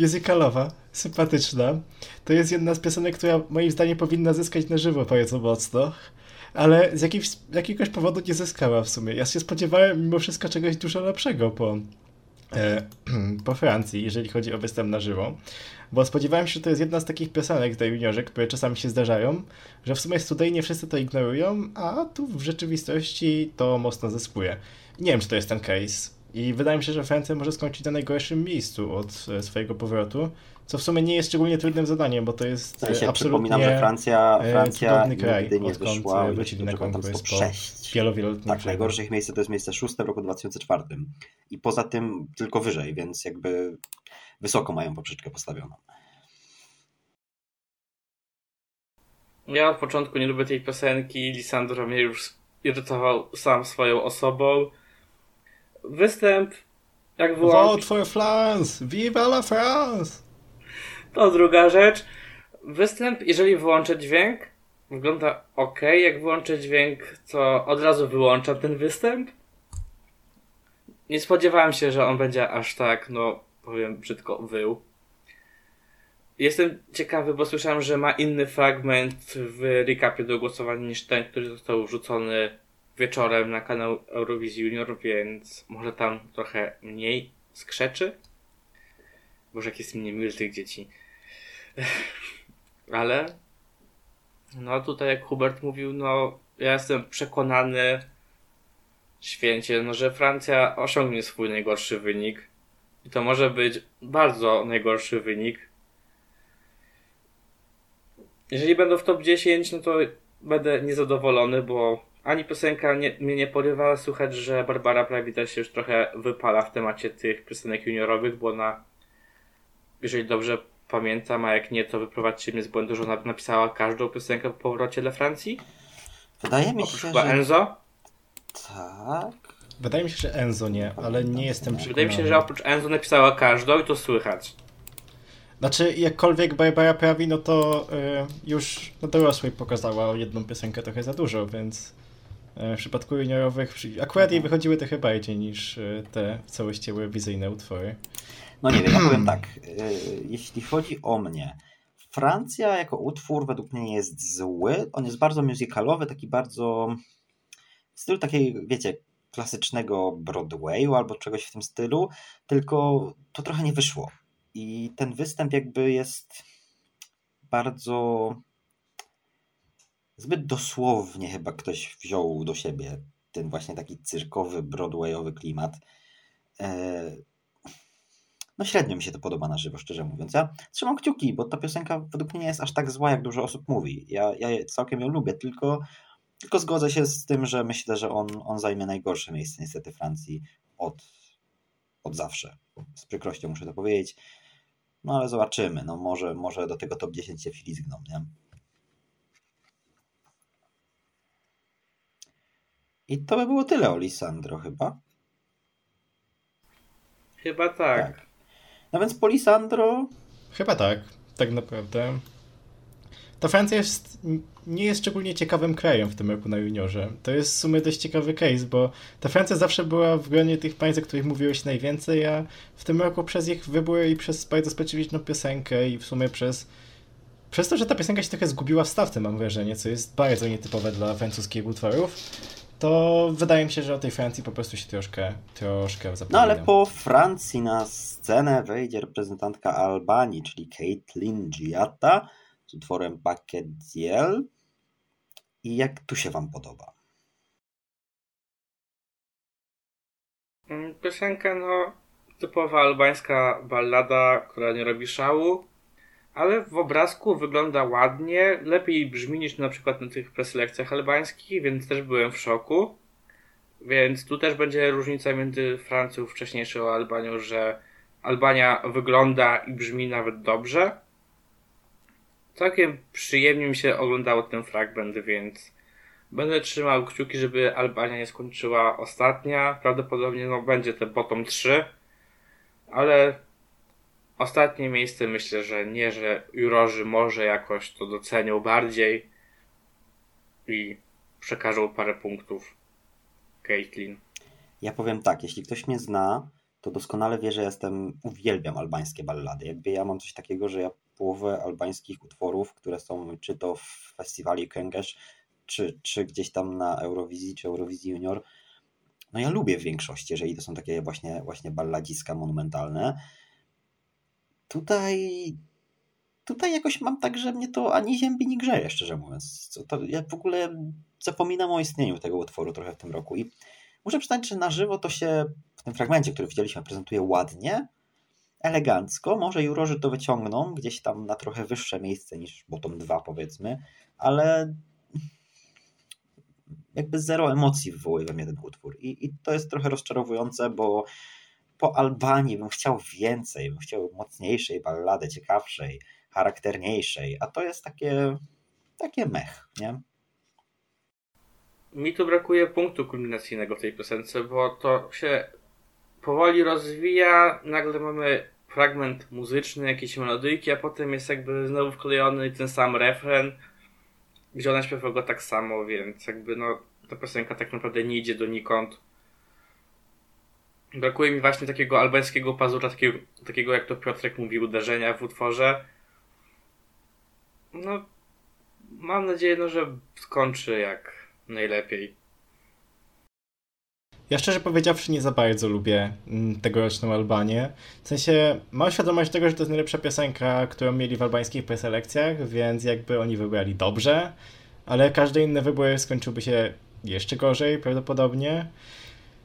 musicalowa, sympatyczna. To jest jedna z piosenek, która moim zdaniem powinna zyskać na żywo bardzo mocno, ale z, jakiegoś, z jakiegoś powodu nie zyskała w sumie. Ja się spodziewałem mimo wszystko czegoś dużo lepszego po, po Francji, jeżeli chodzi o występ na żywo. Bo spodziewałem się, że to jest jedna z takich piosenek tej juniorze, które czasami się zdarzają, że w sumie studyjnie wszyscy to ignorują, a tu w rzeczywistości to mocno zyskuje. Nie wiem, czy to jest ten case. I wydaje mi się, że Francja może skończyć na najgorszym miejscu od e, swojego powrotu, co w sumie nie jest szczególnie trudnym zadaniem, bo to jest ja się absolutnie przypominam, że Francja, e, Francja kraj, nigdy nie wyszła, na konkurs po 6. wielowieloletnim Tak, najgorszych miejsce to jest miejsce szóste w roku 2004 i poza tym tylko wyżej, więc jakby wysoko mają poprzeczkę postawioną. Ja od początku nie lubię tej piosenki. Lisandro mnie już irytował sam swoją osobą. Występ, jak wyłączyć... Vote for France! Viva la France! To druga rzecz. Występ, jeżeli wyłączę dźwięk, wygląda ok. Jak wyłączę dźwięk, to od razu wyłączam ten występ. Nie spodziewałem się, że on będzie aż tak, no powiem brzydko, wył. Jestem ciekawy, bo słyszałem, że ma inny fragment w recapie do głosowania niż ten, który został wrzucony wieczorem na kanał Eurowizji Junior, więc może tam trochę mniej skrzeczy. Boże, jak jest mniej miły tych dzieci. Ale no tutaj jak Hubert mówił, no ja jestem przekonany święcie, no że Francja osiągnie swój najgorszy wynik. I to może być bardzo najgorszy wynik jeżeli będą w top 10, no to będę niezadowolony, bo ani piosenka nie, mnie nie porywa. Słychać, że Barbara prawie też się już trochę wypala w temacie tych piosenek juniorowych, bo ona, jeżeli dobrze pamiętam, a jak nie, to wyprowadźcie mnie z błędu, że ona napisała każdą piosenkę po powrocie do Francji. Wydaje mi się, że... Enzo? Tak. Wydaje mi się, że Enzo nie, ale nie jestem przekonany. Wydaje mi się, że oprócz Enzo napisała każdą i to słychać. Znaczy, jakkolwiek Barbara prawi, no to y, już na dorosłej pokazała jedną piosenkę trochę za dużo, więc y, w przypadku juniorowych akurat jej wychodziły trochę bardziej niż y, te całości wizyjne utwory. No nie wiem, ja powiem tak, jeśli chodzi o mnie, Francja jako utwór według mnie nie jest zły, on jest bardzo musicalowy, taki bardzo w stylu takiej, wiecie, klasycznego Broadwayu albo czegoś w tym stylu, tylko to trochę nie wyszło i ten występ jakby jest bardzo zbyt dosłownie chyba ktoś wziął do siebie ten właśnie taki cyrkowy, broadwayowy klimat. No średnio mi się to podoba na żywo, szczerze mówiąc. Ja trzymam kciuki, bo ta piosenka według mnie nie jest aż tak zła, jak dużo osób mówi. Ja, ja całkiem ją lubię, tylko, tylko zgodzę się z tym, że myślę, że on, on zajmie najgorsze miejsce niestety Francji od, od zawsze. Z przykrością muszę to powiedzieć. No ale zobaczymy. No może, może do tego top 10 się wślizgną, nie? I to by było tyle o Lisandro chyba. Chyba tak. tak. No więc po Lisandro... Chyba tak, tak naprawdę. Ta Francja jest, nie jest szczególnie ciekawym krajem w tym roku na juniorze. To jest w sumie dość ciekawy case, bo ta Francja zawsze była w gronie tych państw, o których mówiłeś najwięcej, a w tym roku przez ich wybór i przez bardzo specyficzną piosenkę i w sumie przez przez to, że ta piosenka się trochę zgubiła w stawce, mam wrażenie, co jest bardzo nietypowe dla francuskich utworów, to wydaje mi się, że o tej Francji po prostu się troszkę, troszkę zapomina. No ale po Francji na scenę wejdzie reprezentantka Albanii, czyli Caitlin Giatta z utworem Paquet Ziel. I jak tu się wam podoba? Mm, piosenka, no, typowa albańska ballada, która nie robi szału, ale w obrazku wygląda ładnie, lepiej brzmi niż na przykład na tych preselekcjach albańskich, więc też byłem w szoku. Więc tu też będzie różnica między Francją wcześniejszą a Albanią, że Albania wygląda i brzmi nawet dobrze. Całkiem przyjemnie mi się oglądało ten fragment, więc będę trzymał kciuki, żeby Albania nie skończyła ostatnia. Prawdopodobnie no, będzie te bottom 3, ale ostatnie miejsce myślę, że nie, że jurorzy może jakoś to docenią bardziej i przekażą parę punktów Caitlin. Ja powiem tak, jeśli ktoś mnie zna, to doskonale wie, że jestem, uwielbiam albańskie ballady. Jakby ja mam coś takiego, że ja połowę albańskich utworów, które są czy to w festiwalu Kęgesz, czy, czy gdzieś tam na Eurowizji, czy Eurowizji Junior, no ja lubię w większości, jeżeli to są takie właśnie, właśnie balladziska monumentalne. Tutaj tutaj jakoś mam tak, że mnie to ani ziębi, nie grzeje, szczerze mówiąc. To, ja w ogóle zapominam o istnieniu tego utworu trochę w tym roku i muszę przyznać, że na żywo to się w tym fragmencie, który widzieliśmy, prezentuje ładnie, elegancko. Może jurorzy to wyciągną gdzieś tam na trochę wyższe miejsce niż bottom 2 powiedzmy, ale jakby zero emocji wywołuje we mnie ten utwór I, i to jest trochę rozczarowujące, bo po Albanii bym chciał więcej, bym chciał mocniejszej ballady, ciekawszej, charakterniejszej, a to jest takie, takie mech, nie? Mi tu brakuje punktu kulminacyjnego w tej piosence, bo to się powoli rozwija, nagle mamy fragment muzyczny, jakieś melodyjki, a potem jest jakby znowu wklejony ten sam refren, gdzie ona śpiewa go tak samo, więc jakby no ta piosenka tak naprawdę nie idzie donikąd. Brakuje mi właśnie takiego albańskiego pazura, takiego, takiego jak to Piotrek mówił, uderzenia w utworze. No, mam nadzieję, no, że skończy jak najlepiej. Ja szczerze powiedziawszy nie za bardzo lubię mm, tegoroczną Albanię. W sensie mam świadomość tego, że to jest najlepsza piosenka, którą mieli w albańskich preselekcjach, więc jakby oni wybrali dobrze, ale każdy inny wybór skończyłby się jeszcze gorzej prawdopodobnie.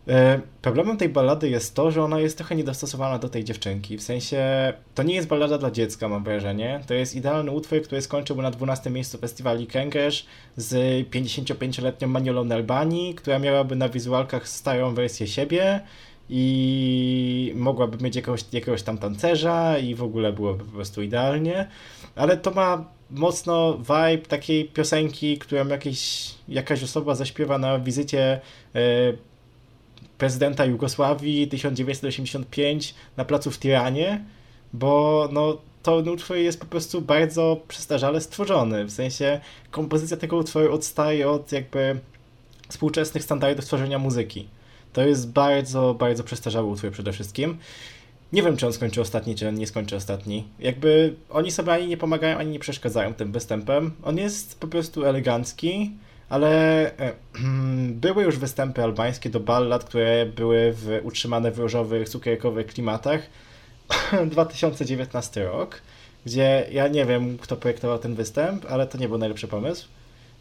E, problemem tej ballady jest to, że ona jest trochę niedostosowana do tej dziewczynki. W sensie, to nie jest ballada dla dziecka, mam wrażenie. To jest idealny utwór, który skończył na 12 miejscu festiwali Kęgesz z 55-letnią Maniolą Albanii, która miałaby na wizualkach starą wersję siebie i mogłaby mieć jakiegoś, jakiegoś tam tancerza i w ogóle byłoby po prostu idealnie. Ale to ma mocno vibe takiej piosenki, którą jakieś, jakaś osoba zaśpiewa na wizycie e, prezydenta Jugosławii 1985 na placu w Tiranie, bo no, to utwór jest po prostu bardzo przestarzale stworzony. W sensie kompozycja tego utworu odstaje od jakby współczesnych standardów tworzenia muzyki. To jest bardzo, bardzo przestarzały utwór przede wszystkim. Nie wiem, czy on skończy ostatni, czy on nie skończy ostatni. Jakby oni sobie ani nie pomagają, ani nie przeszkadzają tym występem. On jest po prostu elegancki ale e, były już występy albańskie do ballad, które były w, utrzymane w różowych, cukierkowych klimatach. 2019 rok, gdzie ja nie wiem, kto projektował ten występ, ale to nie był najlepszy pomysł.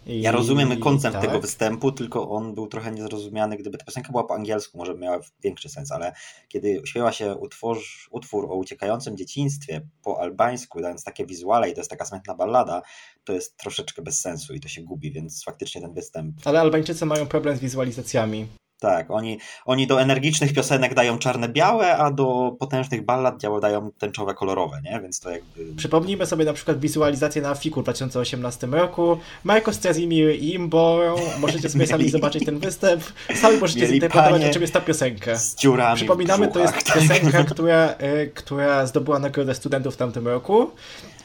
Ja rozumiem koncept tak. tego występu, tylko on był trochę niezrozumiany. Gdyby ta piosenka była po angielsku, może miała większy sens, ale kiedy śpiewa się utwór, utwór o uciekającym dzieciństwie po albańsku, dając takie wizuale i to jest taka smętna ballada, to jest troszeczkę bez sensu i to się gubi, więc faktycznie ten występ. Ale Albańczycy mają problem z wizualizacjami. Tak, oni, oni do energicznych piosenek dają czarne-białe, a do potężnych ballad dają tęczowe, kolorowe, nie? Więc to jakby... Przypomnijmy sobie na przykład wizualizację na Fiku w 2018 roku. Marco Strazimir i Imbo, możecie sobie sami zobaczyć ten występ. Sami możecie Mieli zinterpretować, o czym jest ta piosenka. Z dziurami Przypominamy, to jest piosenka, która, y, która zdobyła nagrodę studentów w tamtym roku.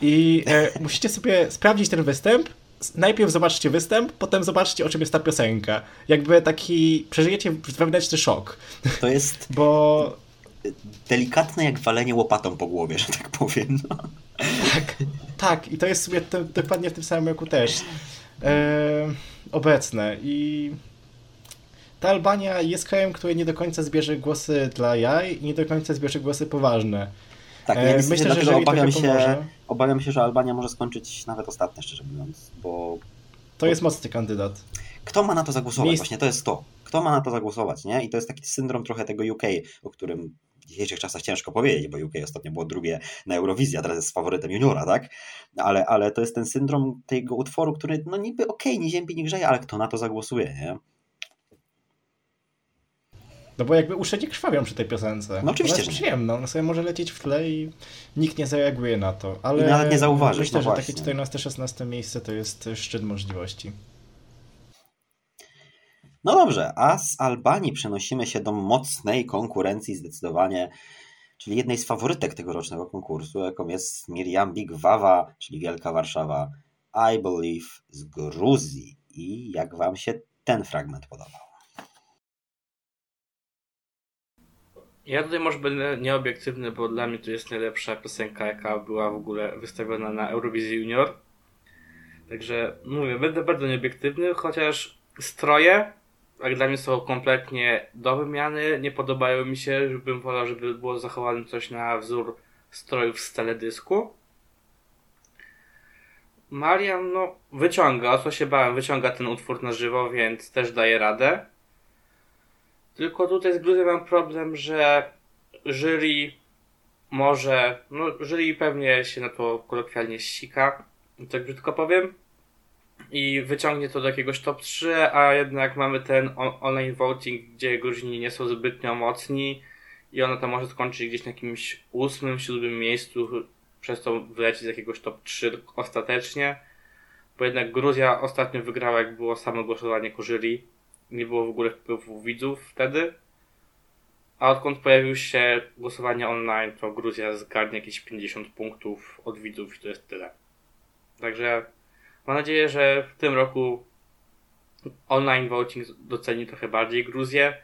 I y, musicie sobie sprawdzić ten występ, najpierw zobaczcie występ, potem zobaczcie, o czym jest ta piosenka. Jakby taki, przeżyjecie wewnętrzny szok. To jest... Bo... Delikatne jak walenie łopatą po głowie, że tak powiem. No. Tak, tak. I to jest sobie to, dokładnie w tym samym roku też e, obecne. I ta Albania jest krajem, który nie do końca zbierze głosy dla jaj i nie do końca zbierze głosy poważne. Tak, E, ja myślę, że obawiam się, pomoże- obawiam się, że Albania może skończyć nawet ostatnia, szczerze mówiąc, bo To jest mocny kandydat. kto ma na to zagłosować? Miejsc- Właśnie to jest to. Kto ma na to zagłosować, nie? I to jest taki syndrom trochę tego UK, o którym w dzisiejszych czasach ciężko powiedzieć, bo UK ostatnio było drugie na Eurowizji, a teraz jest faworytem juniora, tak? Ale, ale to jest ten syndrom tego utworu, który no niby okej, nie ziębi, nie grzeje, ale kto na to zagłosuje, nie? No bo jakby uszy nie krwawią przy tej piosence. No oczywiście, Ona jest przyjemna, ona sobie może lecieć w tle i nikt nie zareaguje na to. Ale I nawet nie zauważysz, Myślę, no że właśnie. takie 14-16 miejsce to jest szczyt możliwości. No dobrze, a z Albanii przenosimy się do mocnej konkurencji zdecydowanie, czyli jednej z faworytek tegorocznego konkursu, jaką jest Miriam Big Wawa, czyli Wielka Warszawa I Believe z Gruzji. I jak wam się ten fragment podobał? Ja tutaj może będę nieobiektywny, bo dla mnie to jest najlepsza piosenka, jaka była w ogóle wystawiona na Eurowizji Junior. Także mówię, będę bardzo nieobiektywny, chociaż stroje, jak dla mnie są kompletnie do wymiany, nie podobają mi się, bym wolał, żeby było zachowane coś na wzór strojów z teledysku. Marian, no, wyciąga, o co się bałem, wyciąga ten utwór na żywo, więc też daje radę. Tylko tutaj z Gruzją mam problem, że jury może, no jury pewnie się na to kolokwialnie ścika, tak brzydko powiem, i wyciągnie to do jakiegoś top 3, a jednak mamy ten on- online voting, gdzie Gruzini nie są zbytnio mocni i ona to może skończyć gdzieś na jakimś ósmym, siódmym miejscu, przez to wyleci z jakiegoś top 3 ostatecznie, bo jednak Gruzja ostatnio wygrała, jak było samo głosowanie ku jury nie było w ogóle wpływu widzów wtedy. A odkąd pojawił się głosowanie online, to Gruzja zgarnie jakieś 50 punktów od widzów i to jest tyle. Także mam nadzieję, że w tym roku online voting doceni trochę bardziej Gruzję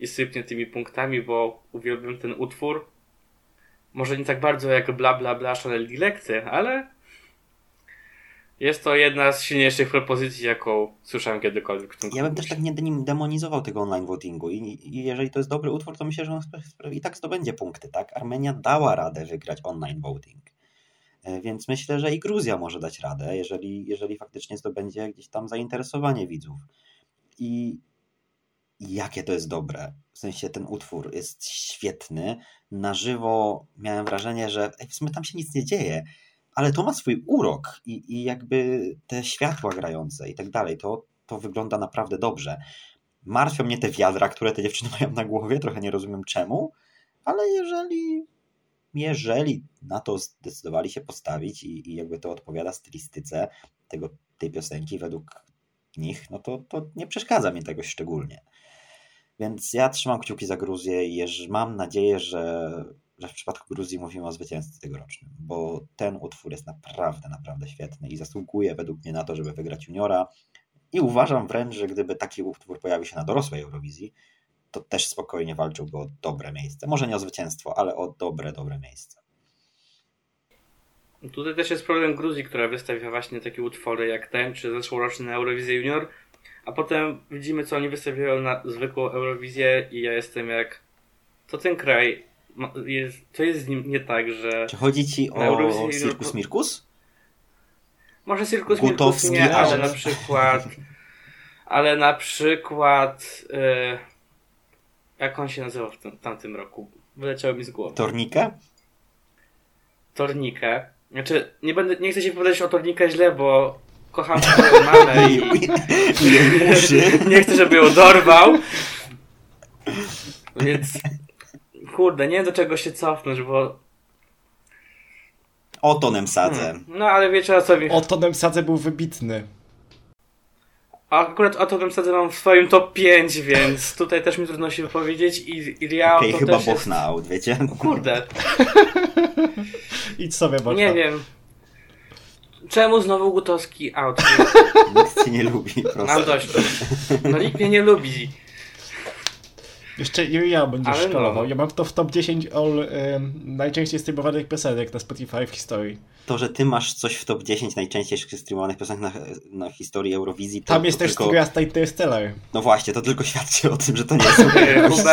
i sypnie tymi punktami, bo uwielbiam ten utwór. Może nie tak bardzo jak bla bla bla Chanel Dilekty, ale jest to jedna z silniejszych propozycji, jaką słyszałem kiedykolwiek w tym Ja bym też tak nie dem- demonizował tego online votingu i, i jeżeli to jest dobry utwór, to myślę, że on i tak zdobędzie punkty, tak? Armenia dała radę wygrać online voting. E, Więc myślę, że i Gruzja może dać radę, jeżeli, jeżeli faktycznie zdobędzie gdzieś tam zainteresowanie widzów. I i jakie to jest dobre. W sensie ten utwór jest świetny. Na żywo miałem wrażenie, że ej, w sumie tam się nic nie dzieje, ale to ma swój urok i, i jakby te światła grające i tak dalej, to, to wygląda naprawdę dobrze. Martwią mnie te wiadra, które te dziewczyny mają na głowie, trochę nie rozumiem czemu, ale jeżeli jeżeli na to zdecydowali się postawić i, i jakby to odpowiada stylistyce tego, tej piosenki według nich, no to, to nie przeszkadza mi tego szczególnie. Więc ja trzymam kciuki za Gruzję i mam nadzieję, że, że w przypadku Gruzji mówimy o zwycięzcy tegorocznym, bo ten utwór jest naprawdę, naprawdę świetny i zasługuje według mnie na to, żeby wygrać juniora. I uważam wręcz, że gdyby taki utwór pojawił się na dorosłej Eurowizji, to też spokojnie walczyłby o dobre miejsce. Może nie o zwycięstwo, ale o dobre, dobre miejsce. Tutaj też jest problem Gruzji, która wystawia właśnie takie utwory jak ten, czy zeszłoroczny na Eurowizję Junior, a potem widzimy, co oni wystawiają na zwykłą Eurowizję i ja jestem jak... To ten kraj, jest, to jest z nim nie tak, że... Czy chodzi ci Eurowizji o Circus Mirkus? Może Cirkus Gutowski, Mirkus nie, ale ale- na przykład... Ale na przykład... E, jak on się nazywał w tym, tamtym roku? Wyleciało mi z głowy. Tornikę? Tornikę. Znaczy, nie będę, nie chcę się powiedzieć o Tornikę źle, bo kocham swoją mamę i uszy. nie chcę, żeby ją dorwał. Więc, kurde, nie wiem do czego się cofnąć, bo... Otonem sadzę. Hmm, no, ale wiecie o co mi... Otonem Sadze był wybitny. A akurat o to bym sadzę mam w swoim top 5, więc tutaj też mi trudno się wypowiedzieć i, i Riao Okej, to chyba też jest... na out, wiecie? Kurde, Idź sobie, Boczka. nie wiem. Czemu znowu Gutowski out? Nikt cię nie lubi, prosto. Mam dość. No nikt mnie nie lubi. Jeszcze ja będziesz Ale szkalował. No. Ja mam to w top 10 all um, najczęściej streamowanych piosenek na Spotify w historii. To, że ty masz coś w top 10 najczęściej streamowanych piosenek na, na historii Eurowizji. To, Tam jest to też tylko... Gwiazda Interstellar. No właśnie, to tylko świadczy o tym, że to nie jest.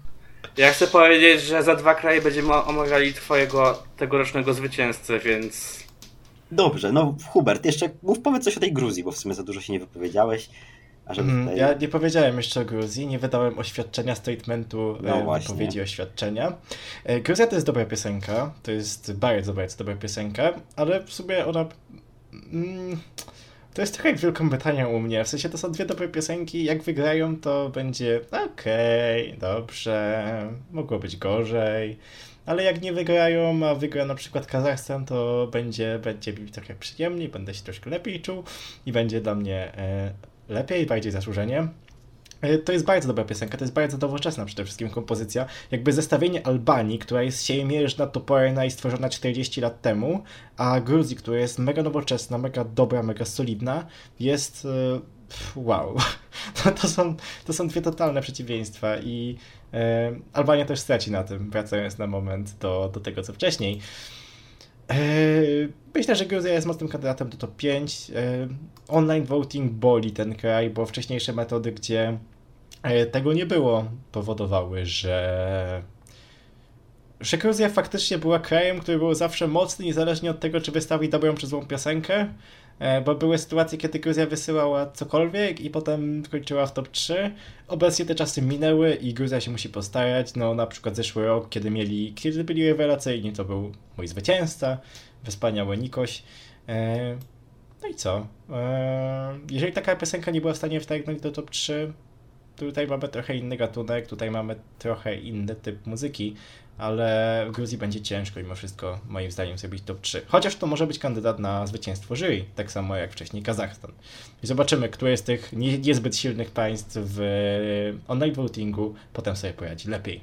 Ja chcę powiedzieć, że za dwa kraje będziemy omawiali twojego tegorocznego zwycięzcę, więc... Dobrze, no Hubert, jeszcze mów powiedz coś o tej Gruzji, bo w sumie za dużo się nie wypowiedziałeś. Mm, tutaj... Ja nie powiedziałem jeszcze o Gruzji, nie wydałem oświadczenia, statementu no e, wypowiedzi oświadczenia. E, Gruzja to jest dobra piosenka, to jest bardzo, bardzo dobra piosenka, ale w sumie ona... Mm, to jest trochę jak Wielką Brytanią u mnie. W sensie to są dwie dobre piosenki. Jak wygrają, to będzie okej, okay, dobrze, mogło być gorzej. Ale jak nie wygrają, a wygra na przykład Kazachstan, to będzie, będzie mi trochę przyjemniej, będę się troszkę lepiej czuł i będzie dla mnie e, lepiej, bardziej zasłużenie. E, to jest bardzo dobra piosenka, to jest bardzo nowoczesna przede wszystkim kompozycja. Jakby zestawienie Albanii, która jest siejmierzna, toporna i stworzona 40 lat temu, a Gruzji, która jest mega nowoczesna, mega dobra, mega solidna, jest e, wow. To, są, to są dwie totalne przeciwieństwa i e, Albania też straci na tym, wracając na moment do, do tego, co wcześniej. Myślę, że Gruzja jest mocnym kandydatem do top 5. Online voting boli ten kraj, bo wcześniejsze metody, gdzie E, tego nie było, powodowały, że że Gruzja faktycznie była krajem, który był zawsze mocny, niezależnie od tego, czy wystawi dobrą czy złą piosenkę, e, bo były sytuacje, kiedy Gruzja wysyłała cokolwiek i potem kończyła w top 3. Obecnie te czasy minęły i Gruzja się musi postarać. No na przykład zeszły rok, kiedy mieli, kiedy byli rewelacyjni, to był mój zwycięzca, wspaniały Nikoś. E, no i co? Jeżeli taka piosenka nie była w stanie wtargnąć do top 3, tutaj mamy trochę inny gatunek, tutaj mamy trochę inny typ muzyki, ale w Gruzji będzie ciężko mimo wszystko, moim zdaniem, zrobić top 3. Chociaż to może być kandydat na zwycięstwo jury, tak samo jak wcześniej Kazachstan. I zobaczymy, które z tych nie, niezbyt silnych państw w online votingu potem sobie poradzi lepiej.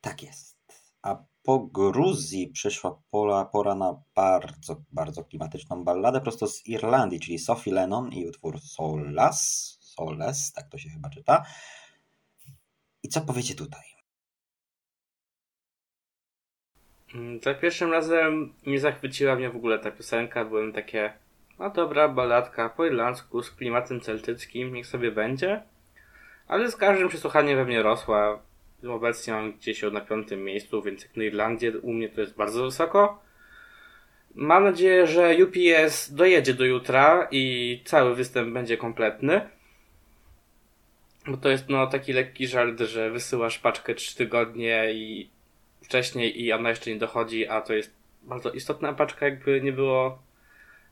Tak jest. A po Gruzji przyszła pola, pora na bardzo, bardzo klimatyczną balladę prosto z Irlandii, czyli Sophie Lennon i utwór Solas. Soles, tak to się chyba czyta. I co powiecie tutaj? Za pierwszym razem nie zachwyciła mnie w ogóle ta piosenka. Byłem takie, no dobra, baladka po irlandzku z klimatem celtyckim, niech sobie będzie. Ale z każdym przesłuchaniem we mnie rosła. Obecnie mam gdzieś na piątym miejscu, więc jak na Irlandię u mnie to jest bardzo wysoko. Mam nadzieję, że UPS dojedzie do jutra i cały występ będzie kompletny. Bo to jest no taki lekki żart, że wysyłasz paczkę 3 tygodnie i wcześniej i ona jeszcze nie dochodzi, a to jest bardzo istotna paczka, jakby nie było.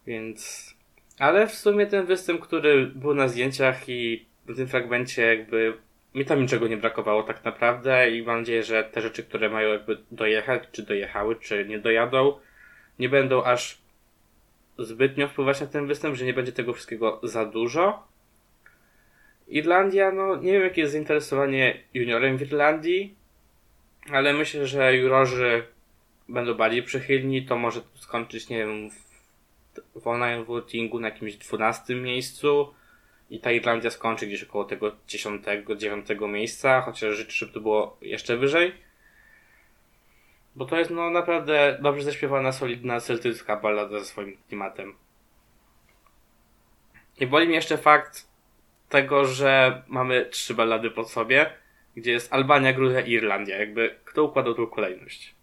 Więc. Ale w sumie ten występ, który był na zdjęciach i w tym fragmencie, jakby mi tam niczego nie brakowało tak naprawdę i mam nadzieję, że te rzeczy, które mają jakby dojechać, czy dojechały, czy nie dojadą, nie będą aż zbytnio wpływać na ten występ, że nie będzie tego wszystkiego za dużo. Irlandia, no nie wiem jakie jest zainteresowanie juniorem w Irlandii, ale myślę, że jurorzy będą bardziej przychylni, to może skończyć, nie wiem, w, w online votingu na jakimś 12 miejscu i ta Irlandia skończy gdzieś około tego 10, 9 miejsca, chociaż życzę, żeby to było jeszcze wyżej. Bo to jest no naprawdę dobrze zaśpiewana, solidna celtycka ballada ze swoim klimatem. I boli mnie jeszcze fakt, tego, że mamy trzy ballady pod sobie, gdzie jest Albania, Gruzja i Irlandia. Jakby kto układał tą kolejność?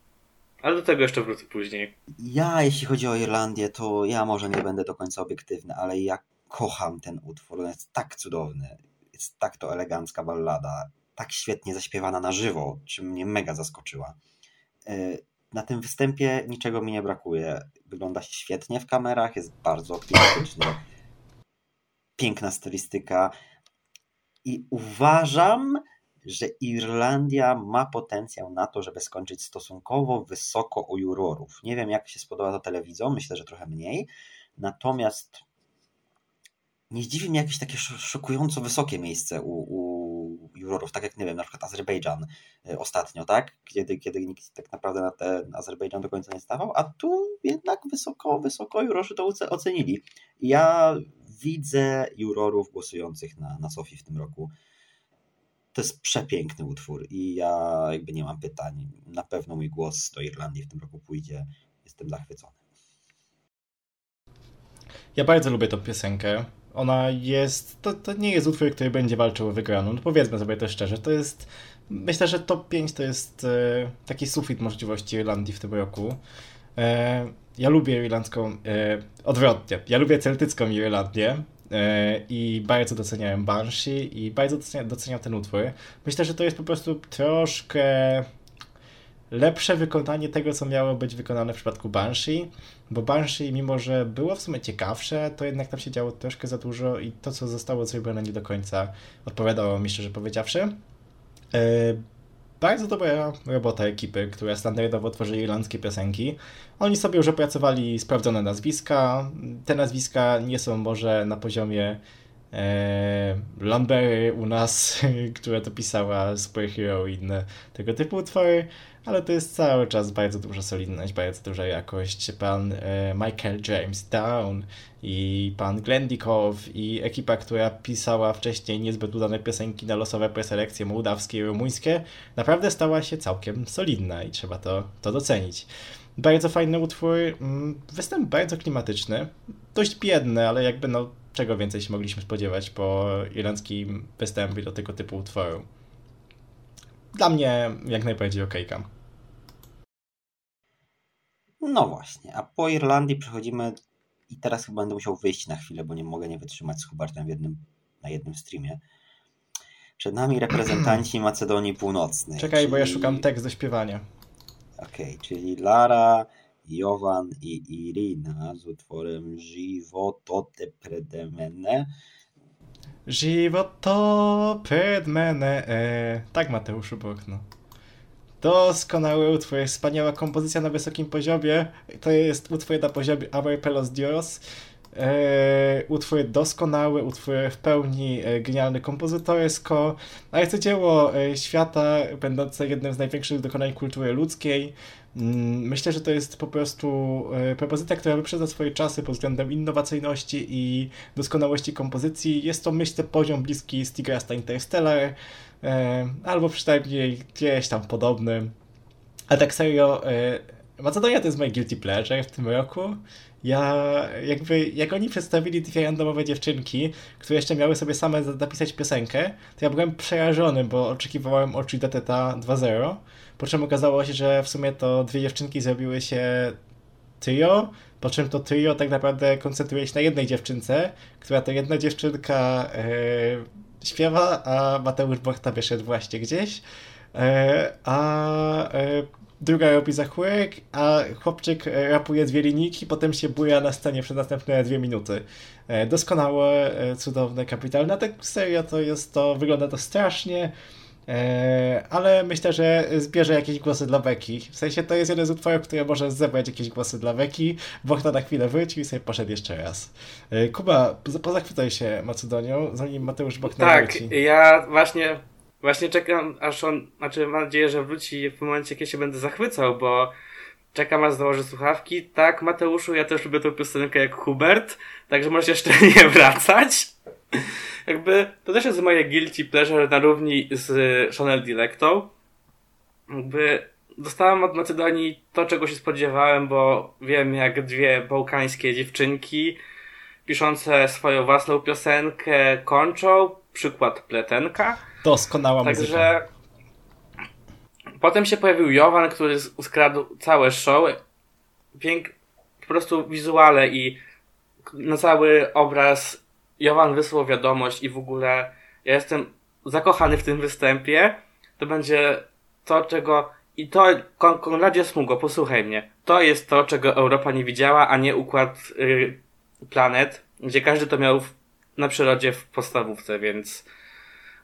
Ale do tego jeszcze wrócę później. Ja, jeśli chodzi o Irlandię, to ja może nie będę do końca obiektywny, ale ja kocham ten utwór. On jest tak cudowny. Jest tak to elegancka ballada. Tak świetnie zaśpiewana na żywo, czym mnie mega zaskoczyła. E, na tym występie niczego mi nie brakuje. Wygląda świetnie w kamerach, jest bardzo klimatyczny piękna stylistyka. I uważam, że Irlandia ma potencjał na to, żeby skończyć stosunkowo wysoko u jurorów. Nie wiem, jak się spodoba to telewizją, myślę, że trochę mniej. Natomiast nie zdziwi mnie jakieś takie szokująco wysokie miejsce u, u jurorów, tak jak, nie wiem, na przykład Azerbejdżan y, ostatnio, tak? Kiedy, kiedy nikt tak naprawdę na ten Azerbejdżan do końca nie stawał, a tu jednak wysoko, wysoko jurorzy to ocenili. Ja widzę jurorów głosujących na, na Sofii w tym roku. To jest przepiękny utwór i ja jakby nie mam pytań. Na pewno mój głos do Irlandii w tym roku pójdzie. Jestem zachwycony. Ja bardzo lubię tą piosenkę. Ona jest. To, to nie jest utwór, który będzie walczył o wygraną. No powiedzmy sobie to szczerze. To jest. Myślę, że top 5 to jest e, taki sufit możliwości Irlandii w tym roku. E, ja lubię irlandzką. E, odwrotnie. Ja lubię celtycką Irlandię. E, I bardzo doceniałem Banshee i bardzo doceniam ten utwór. Myślę, że to jest po prostu troszkę lepsze wykonanie tego, co miało być wykonane w przypadku Banshee, bo Banshee, mimo że było w sumie ciekawsze, to jednak tam się działo troszkę za dużo i to, co zostało zrobione, nie do końca odpowiadało mi, szczerze powiedziawszy. Bardzo dobra robota ekipy, która standardowo tworzy irlandzkie piosenki. Oni sobie już opracowali sprawdzone nazwiska. Te nazwiska nie są może na poziomie e, Lambery u nas, która to pisała Superhero i inne tego typu utwory, ale to jest cały czas bardzo duża solidność, bardzo duża jakość. Pan e, Michael James Down i pan Glendikow i ekipa, która pisała wcześniej niezbyt udane piosenki na losowe preselekcje mołdawskie i rumuńskie, naprawdę stała się całkiem solidna i trzeba to, to docenić. Bardzo fajny utwór, mm, występ bardzo klimatyczny, dość biedny, ale jakby no czego więcej się mogliśmy spodziewać po irlandzkim występie do tego typu utworu. Dla mnie jak najbardziej okejka. No właśnie, a po Irlandii przechodzimy i teraz chyba będę musiał wyjść na chwilę, bo nie mogę nie wytrzymać z Hubertem w jednym, na jednym streamie. Przed nami reprezentanci Macedonii Północnej. Czekaj, czyli... bo ja szukam tekst do śpiewania. Okej, okay, czyli Lara, Jovan i Irina z utworem Životote pred Životo pred mene. E, tak, Mateuszu Bochno. Doskonały utwór, wspaniała kompozycja na wysokim poziomie. To jest utwór na poziomie Amor Pelos Dios. E, utwór doskonały, utwór w pełni e, genialny kompozytorsko, ale to dzieło e, świata, będące jednym z największych dokonań kultury ludzkiej. Mm, myślę, że to jest po prostu e, propozycja, która wyprzedza swoje czasy pod względem innowacyjności i doskonałości kompozycji. Jest to, myślę, poziom bliski Stigrasta Interstellar, e, albo przynajmniej gdzieś tam podobny. A tak serio, e, Macedonia to jest moje guilty pleasure w tym roku. Ja jakby, jak oni przedstawili dwie randomowe dziewczynki, które jeszcze miały sobie same napisać piosenkę, to ja byłem przerażony, bo oczekiwałem od Deteta 2.0, po czym okazało się, że w sumie to dwie dziewczynki zrobiły się trio, po czym to trio tak naprawdę koncentruje się na jednej dziewczynce, która to jedna dziewczynka e, śpiewa, a Mateusz Borta wyszedł właśnie gdzieś, e, a e, druga robi zachłyk, a chłopczyk rapuje dwie linijki, potem się buja na scenie przez następne dwie minuty. Doskonałe, cudowne, kapitalne. Tak serio to jest to, wygląda to strasznie, ale myślę, że zbierze jakieś głosy dla Beki. W sensie to jest jeden z utworów, który może zebrać jakieś głosy dla Beki. Bochna na chwilę wrócił i sobie poszedł jeszcze raz. Kuba, pozachwycaj się Macedonią, zanim Mateusz Bochna tak, wróci. Tak, ja właśnie Właśnie czekam, aż on, znaczy mam nadzieję, że wróci w momencie, kiedy się będę zachwycał, bo czekam aż założę słuchawki. Tak, Mateuszu, ja też lubię tą piosenkę jak Hubert, także możesz jeszcze nie wracać. Jakby, to też jest moje guilty pleasure na równi z Chanel Dilectą. Jakby, dostałem od Macedonii to, czego się spodziewałem, bo wiem, jak dwie bałkańskie dziewczynki piszące swoją własną piosenkę kończą. Przykład Pletenka. Doskonała Także... muzyka. Potem się pojawił Jovan, który uskradł całe show. Pięk... Po prostu wizuale i na cały obraz Jovan wysłał wiadomość i w ogóle ja jestem zakochany w tym występie. To będzie to, czego i to, Konradzie Smugo, posłuchaj mnie. To jest to, czego Europa nie widziała, a nie układ y, planet, gdzie każdy to miał w, na przyrodzie w podstawówce, więc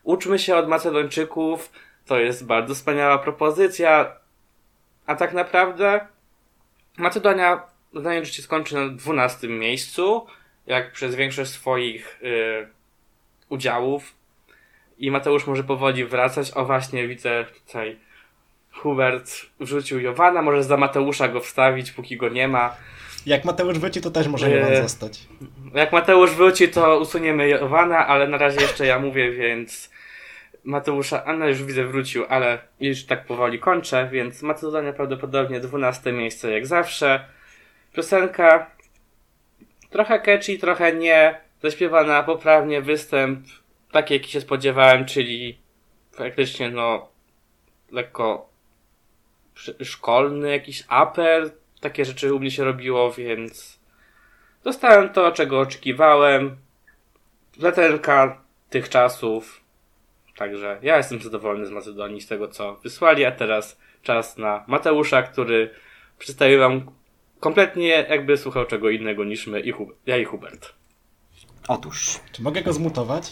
Uczmy się od Macedończyków, to jest bardzo wspaniała propozycja, a tak naprawdę Macedonia zdaniem się skończy na 12 miejscu, jak przez większość swoich y, udziałów. I Mateusz może powoli wracać. O właśnie, widzę tutaj Hubert wrzucił Jowana, może za Mateusza go wstawić, póki go nie ma. Jak Mateusz wróci, to też może Jowan zostać. Jak Mateusz wróci, to usuniemy Jowana, ale na razie jeszcze ja mówię, więc Mateusza, Anna już widzę wrócił, ale już tak powoli kończę, więc Macedonia prawdopodobnie 12 miejsce jak zawsze. Piosenka trochę catchy, trochę nie, zaśpiewana poprawnie, występ taki jaki się spodziewałem, czyli faktycznie no lekko szkolny, jakiś apel, takie rzeczy u mnie się robiło, więc dostałem to, czego oczekiwałem. Pletenka tych czasów. Także ja jestem zadowolony z Macedonii, z tego co wysłali, a teraz czas na Mateusza, który przedstawi wam kompletnie jakby słuchał czego innego niż my, i ja i Hubert. Otóż. Czy mogę go zmutować?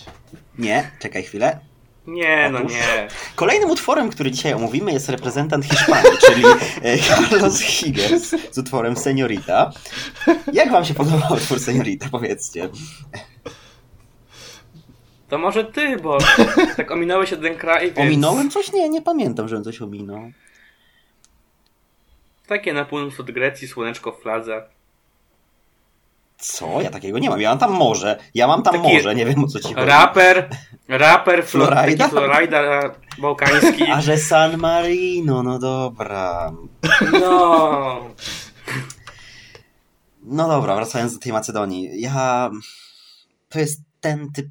Nie, czekaj chwilę. Nie, no nie. Kolejnym utworem, który dzisiaj omówimy jest reprezentant Hiszpanii, czyli e, Carlos Higgins z utworem Seniorita. Jak wam się podobał utwór Seniorita, powiedzcie? To może ty, bo tak ominąłeś ten kraj, więc... Ominąłem coś? Nie, nie pamiętam, żebym coś ominął. Takie na północ od Grecji, słoneczko w fladze. Co? Ja takiego nie mam. Ja mam tam morze. Ja mam tam Taki morze, nie wiem o co ci chodzi. Raper, raper, Florida, Florida bałkański. A że San Marino, no dobra. No. No dobra, wracając do tej Macedonii. Ja... To jest ten typ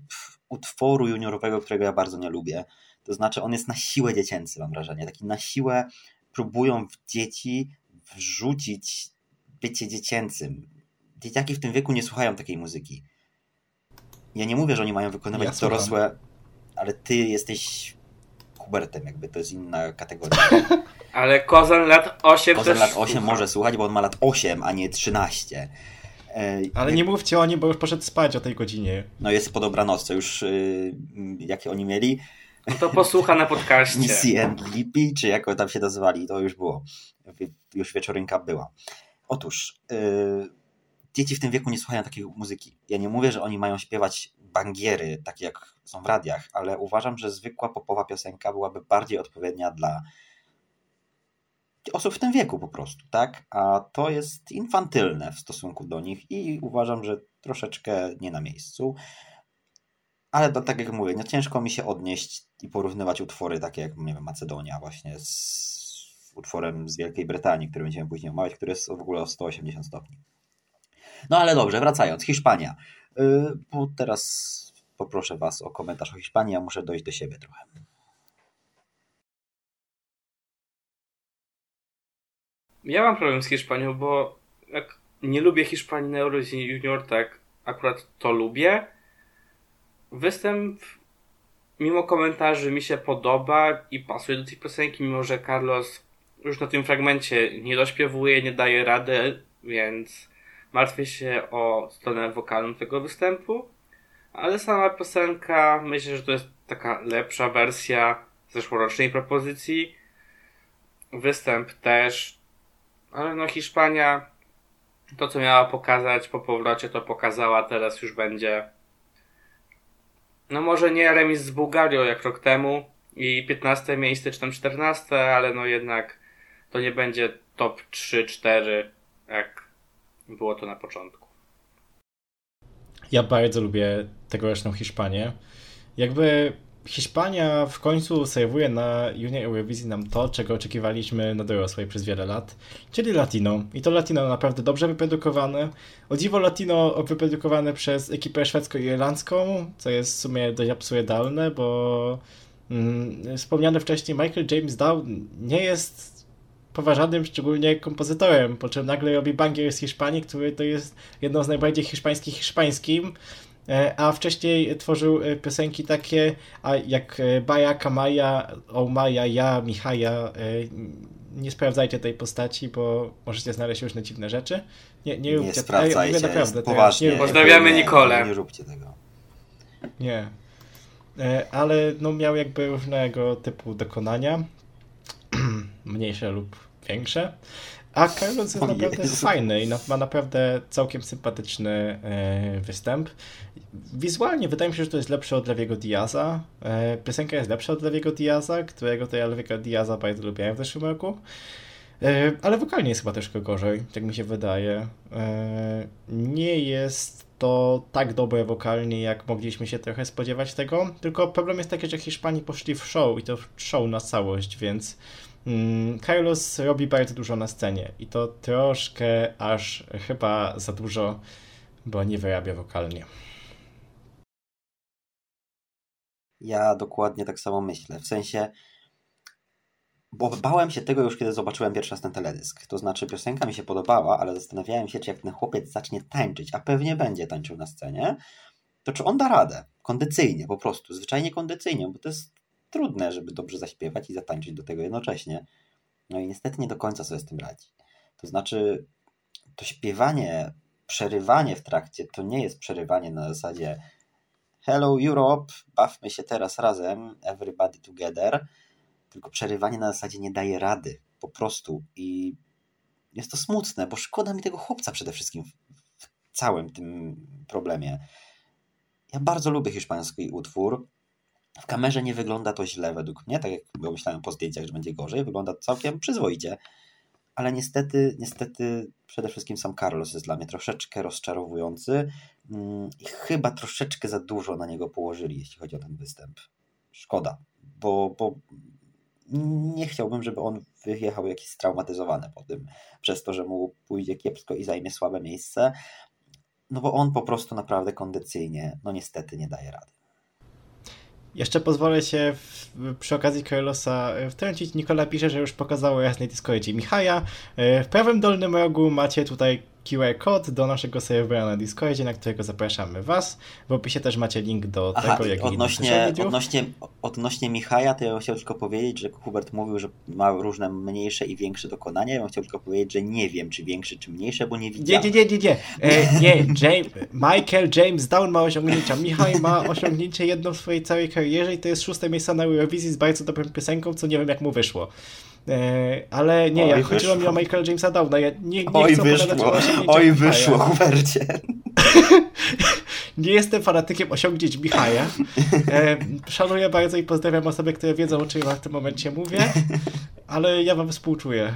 utworu juniorowego, którego ja bardzo nie lubię. To znaczy on jest na siłę dziecięcy, mam wrażenie. Taki na siłę próbują w dzieci wrzucić bycie dziecięcym dzieciaki w tym wieku nie słuchają takiej muzyki. Ja nie mówię, że oni mają wykonywać ja dorosłe, ale ty jesteś Hubertem, jakby to jest inna kategoria. ale Kozan lat 8 Kozan lat 8 słucha. może słuchać, bo on ma lat 8, a nie 13. E, ale nie mówcie o nim, bo już poszedł spać o tej godzinie. No jest po dobranocce już, yy, jakie oni mieli. No to posłucha na podcaście. Missy Lippy, czy jak tam się nazywali, to już było. Już wieczorynka była. Otóż, yy, dzieci w tym wieku nie słuchają takiej muzyki. Ja nie mówię, że oni mają śpiewać bangiery, takie jak są w radiach, ale uważam, że zwykła popowa piosenka byłaby bardziej odpowiednia dla osób w tym wieku po prostu, tak? A to jest infantylne w stosunku do nich i uważam, że troszeczkę nie na miejscu. Ale tak jak mówię, nie ciężko mi się odnieść i porównywać utwory takie jak, nie wiem, Macedonia właśnie z utworem z Wielkiej Brytanii, który będziemy później omawiać, który jest w ogóle o 180 stopni. No ale dobrze, wracając. Hiszpania. Y, bo teraz poproszę Was o komentarz o Hiszpanii, ja muszę dojść do siebie trochę. Ja mam problem z Hiszpanią, bo jak nie lubię Hiszpanii na Eurovision Junior, tak akurat to lubię. Występ mimo komentarzy mi się podoba i pasuje do tej piosenki, mimo że Carlos już na tym fragmencie nie dośpiewuje, nie daje rady, więc martwię się o stronę wokalną tego występu, ale sama piosenka myślę, że to jest taka lepsza wersja zeszłorocznej propozycji. Występ też, ale no Hiszpania to co miała pokazać po powrocie to pokazała, teraz już będzie no może nie remis z Bułgarią jak rok temu i 15 miejsce czy tam 14, ale no jednak to nie będzie top 3-4 jak było to na początku. Ja bardzo lubię tegoroczną Hiszpanię. Jakby Hiszpania w końcu serwuje na Junior Eurowizji nam to, czego oczekiwaliśmy na dorosłej przez wiele lat, czyli Latino. I to Latino naprawdę dobrze wyprodukowane. O dziwo Latino wyprodukowane przez ekipę szwedzko-irlandzką, co jest w sumie dość absurdalne, bo mm, wspomniany wcześniej Michael James Down nie jest poważanym szczególnie kompozytorem, po czym nagle robi bangier z Hiszpanii, który to jest jedną z najbardziej hiszpańskich hiszpańskim, a wcześniej tworzył e, piosenki takie a jak e, Baja, Kamaja, Omaja, Ja, Michaja. Nie sprawdzajcie tej postaci, bo możecie znaleźć różne dziwne rzeczy. Nie, nie, róbcie nie sprawdzajcie, ja naprawdę, poważnie. Nie, Pozdrawiamy Nikolę. Nie róbcie tego. Nie. Ale no miał jakby różnego typu dokonania. mniejsze lub większe. A Carlos jest naprawdę Jezu. fajny i ma naprawdę całkiem sympatyczny e, występ. Wizualnie wydaje mi się, że to jest lepsze od Lewiego Diaza. E, piosenka jest lepsza od Lewiego Diaza, którego to ja Lewiego Diaza bardzo lubiłem w zeszłym roku. E, ale wokalnie jest chyba troszkę gorzej, tak mi się wydaje. Nie jest to tak dobre wokalnie, jak mogliśmy się trochę spodziewać tego. Tylko problem jest taki, że Hiszpanii poszli w show i to show na całość, więc Carlos robi bardzo dużo na scenie i to troszkę aż chyba za dużo, bo nie wyrabia wokalnie. Ja dokładnie tak samo myślę. W sensie, bo bałem się tego już, kiedy zobaczyłem pierwszy raz ten teledysk. To znaczy, piosenka mi się podobała, ale zastanawiałem się, czy jak ten chłopiec zacznie tańczyć, a pewnie będzie tańczył na scenie, to czy on da radę? Kondycyjnie, po prostu, zwyczajnie kondycyjnie, bo to jest trudne, żeby dobrze zaśpiewać i zatańczyć do tego jednocześnie. No i niestety nie do końca sobie z tym radzi. To znaczy, to śpiewanie, przerywanie w trakcie to nie jest przerywanie na zasadzie Hello Europe, bawmy się teraz razem, everybody together, tylko przerywanie na zasadzie nie daje rady, po prostu. I jest to smutne, bo szkoda mi tego chłopca przede wszystkim w całym tym problemie. Ja bardzo lubię hiszpański utwór. W kamerze nie wygląda to źle według mnie, tak jak myślałem po zdjęciach, że będzie gorzej. Wygląda to całkiem przyzwoicie. Ale niestety, niestety przede wszystkim sam Carlos jest dla mnie troszeczkę rozczarowujący mm, i chyba troszeczkę za dużo na niego położyli, jeśli chodzi o ten występ. Szkoda, bo, bo nie chciałbym, żeby on wyjechał jakiś straumatyzowany po tym, przez to, że mu pójdzie kiepsko i zajmie słabe miejsce. No bo on po prostu naprawdę kondycyjnie, no niestety nie daje rady. Jeszcze pozwolę się w, przy okazji Carlosa e, wtrącić. Nikola pisze, że już pokazało jasnej Discordzie Michaja. E, w prawym dolnym rogu macie tutaj QR kod do naszego serwera na Discordzie, na którego zapraszamy Was. W opisie też macie link do Aha, tego, jak odnośnie, odnośnie, odnośnie Michaja, to ja bym chciał tylko powiedzieć, że Hubert mówił, że ma różne mniejsze i większe dokonania. Ja bym chciał tylko powiedzieć, że nie wiem, czy większe, czy mniejsze, bo nie widziałem. Nie, nie, nie, nie. Nie, e, nie James, Michael James Down ma osiągnięcia. Michał ma osiągnięcie jedno w swojej całej karierze i to jest szóste miejsce na Eurowizji z bardzo dobrą piosenką, co nie wiem, jak mu wyszło. E, ale nie, Oj, ja chodziło mi o Michaela Jamesa Downa. Ja nie, nie Oj, chcę wyszło. Oj, wyszło, Hubercie. nie jestem fanatykiem osiągnięć Michaja. E, szanuję bardzo i pozdrawiam osoby, które wiedzą, o czym ja w tym momencie mówię, ale ja wam współczuję.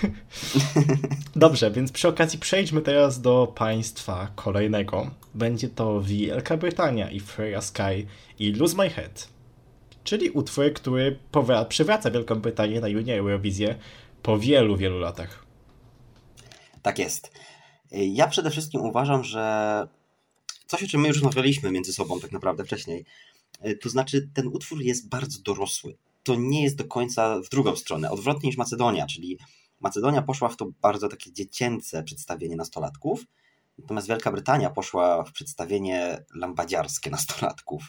Dobrze, więc przy okazji przejdźmy teraz do państwa kolejnego. Będzie to Wielka Brytania i Freya Sky i Lose My Head czyli utwór, który przywraca Wielką Brytanię na Junię Eurowizję po wielu, wielu latach. Tak jest. Ja przede wszystkim uważam, że coś, o czym my już rozmawialiśmy między sobą tak naprawdę wcześniej, to znaczy ten utwór jest bardzo dorosły. To nie jest do końca w drugą stronę, odwrotnie niż Macedonia, czyli Macedonia poszła w to bardzo takie dziecięce przedstawienie nastolatków, natomiast Wielka Brytania poszła w przedstawienie lambadziarskie nastolatków.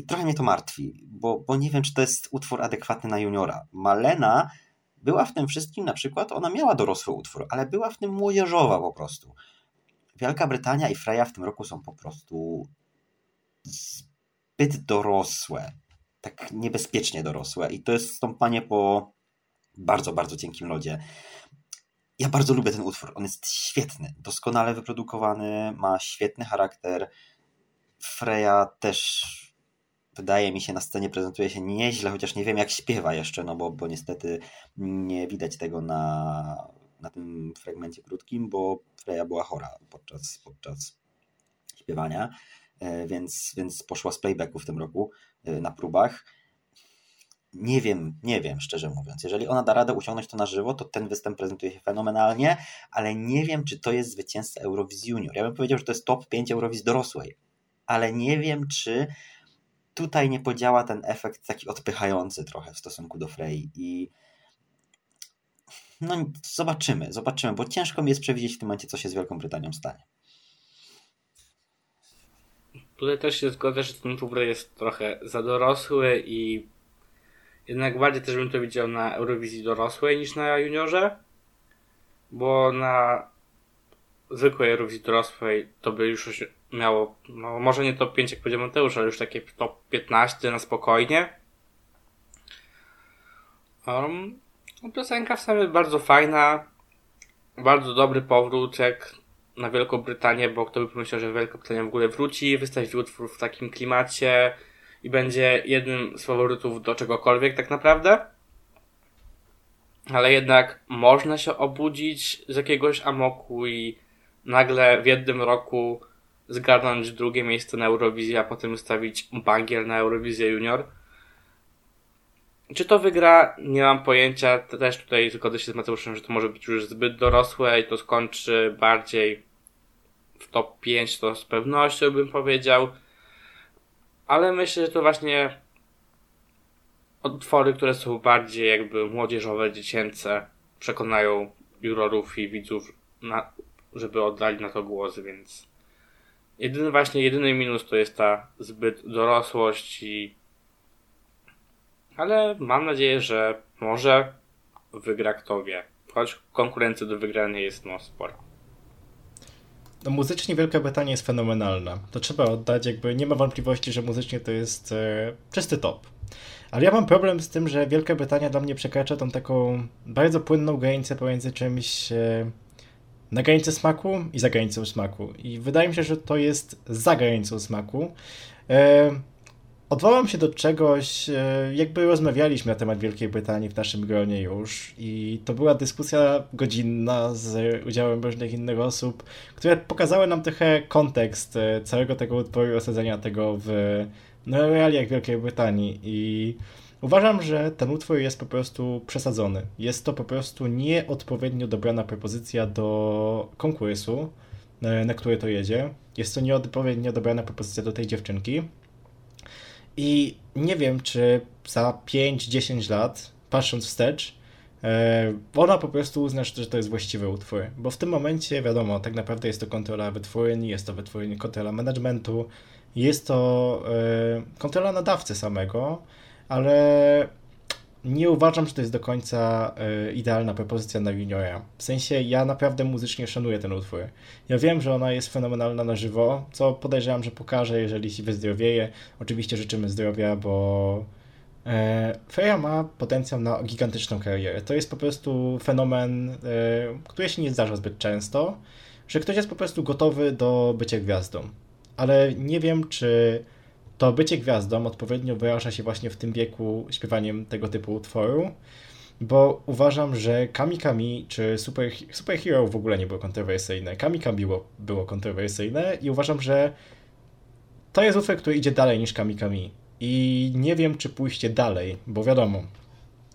I trochę mnie to martwi, bo, bo nie wiem, czy to jest utwór adekwatny na juniora. Malena była w tym wszystkim, na przykład, ona miała dorosły utwór, ale była w tym młodzieżowa po prostu. Wielka Brytania i Freya w tym roku są po prostu zbyt dorosłe. Tak niebezpiecznie dorosłe. I to jest stąpanie po bardzo, bardzo cienkim lodzie. Ja bardzo lubię ten utwór. On jest świetny, doskonale wyprodukowany, ma świetny charakter. Freya też wydaje mi się, na scenie prezentuje się nieźle, chociaż nie wiem jak śpiewa jeszcze, no bo, bo niestety nie widać tego na, na tym fragmencie krótkim, bo Freya była chora podczas, podczas śpiewania, e, więc, więc poszła z playbacku w tym roku e, na próbach. Nie wiem, nie wiem, szczerze mówiąc. Jeżeli ona da radę usiągnąć to na żywo, to ten występ prezentuje się fenomenalnie, ale nie wiem, czy to jest zwycięzca Eurowizji Junior. Ja bym powiedział, że to jest top 5 Eurowizji dorosłej, ale nie wiem, czy tutaj nie podziała ten efekt taki odpychający trochę w stosunku do Frey i no zobaczymy, zobaczymy, bo ciężko mi jest przewidzieć w tym momencie, co się z Wielką Brytanią stanie. Tutaj też się zgodzę, że ten Tubre jest trochę za dorosły i jednak bardziej też bym to widział na Eurowizji dorosłej niż na juniorze, bo na zwykłej Eurowizji dorosłej to by już miało, no może nie top 5 jak powiedział Mateusz, ale już takie top 15 na spokojnie. Um, piosenka w sumie bardzo fajna, bardzo dobry powrótek na Wielką Brytanię, bo kto by pomyślał, że Wielka Brytania w ogóle wróci, wystawi utwór w takim klimacie i będzie jednym z faworytów do czegokolwiek tak naprawdę. Ale jednak można się obudzić z jakiegoś amoku i nagle w jednym roku zgarnąć drugie miejsce na Eurowizji, a potem stawić bagier na Eurowizję Junior. Czy to wygra? Nie mam pojęcia. Też tutaj zgodzę się z Mateuszem, że to może być już zbyt dorosłe i to skończy bardziej w top 5, to z pewnością bym powiedział. Ale myślę, że to właśnie utwory, które są bardziej jakby młodzieżowe, dziecięce, przekonają jurorów i widzów, na, żeby oddali na to głos, więc jedyny właśnie, jedyny minus to jest ta zbyt dorosłość i ale mam nadzieję, że może wygra kto wie. Choć konkurencja do wygrania jest no spora. No, muzycznie Wielka Brytania jest fenomenalna. To trzeba oddać, jakby nie ma wątpliwości, że muzycznie to jest e, czysty top. Ale ja mam problem z tym, że Wielka Brytania dla mnie przekracza tą taką bardzo płynną granicę pomiędzy czymś e, na granicy smaku i za granicą smaku. I wydaje mi się, że to jest za granicą smaku. E, Odwołam się do czegoś, e, jakby rozmawialiśmy na temat Wielkiej Brytanii w naszym gronie już i to była dyskusja godzinna z udziałem różnych innych osób, które pokazały nam trochę kontekst e, całego tego utworu osadzenia tego w no, realiach Wielkiej Brytanii i uważam, że ten utwór jest po prostu przesadzony. Jest to po prostu nieodpowiednio dobrana propozycja do konkursu, e, na który to jedzie. Jest to nieodpowiednio dobrana propozycja do tej dziewczynki. I nie wiem, czy za 5-10 lat, patrząc wstecz, e, ona po prostu uzna, że to jest właściwy utwór. Bo w tym momencie, wiadomo, tak naprawdę jest to kontrola wytwórni, jest to wytwórni kontrola managementu, jest to e, kontrola nadawcy samego, ale nie uważam, że to jest do końca y, idealna propozycja na juniora. W sensie ja naprawdę muzycznie szanuję ten utwór. Ja wiem, że ona jest fenomenalna na żywo, co podejrzewam, że pokaże, jeżeli się wyzdrowieje. Oczywiście życzymy zdrowia, bo e, Freya ma potencjał na gigantyczną karierę. To jest po prostu fenomen, e, który się nie zdarza zbyt często, że ktoś jest po prostu gotowy do bycia gwiazdą. Ale nie wiem, czy to bycie gwiazdą odpowiednio wyraża się właśnie w tym wieku śpiewaniem tego typu utworu, bo uważam, że Kami Kami czy Super, Super Hero w ogóle nie było kontrowersyjne. Kami Kami było, było kontrowersyjne i uważam, że to jest utwór, który idzie dalej niż Kami Kami. I nie wiem, czy pójście dalej, bo wiadomo,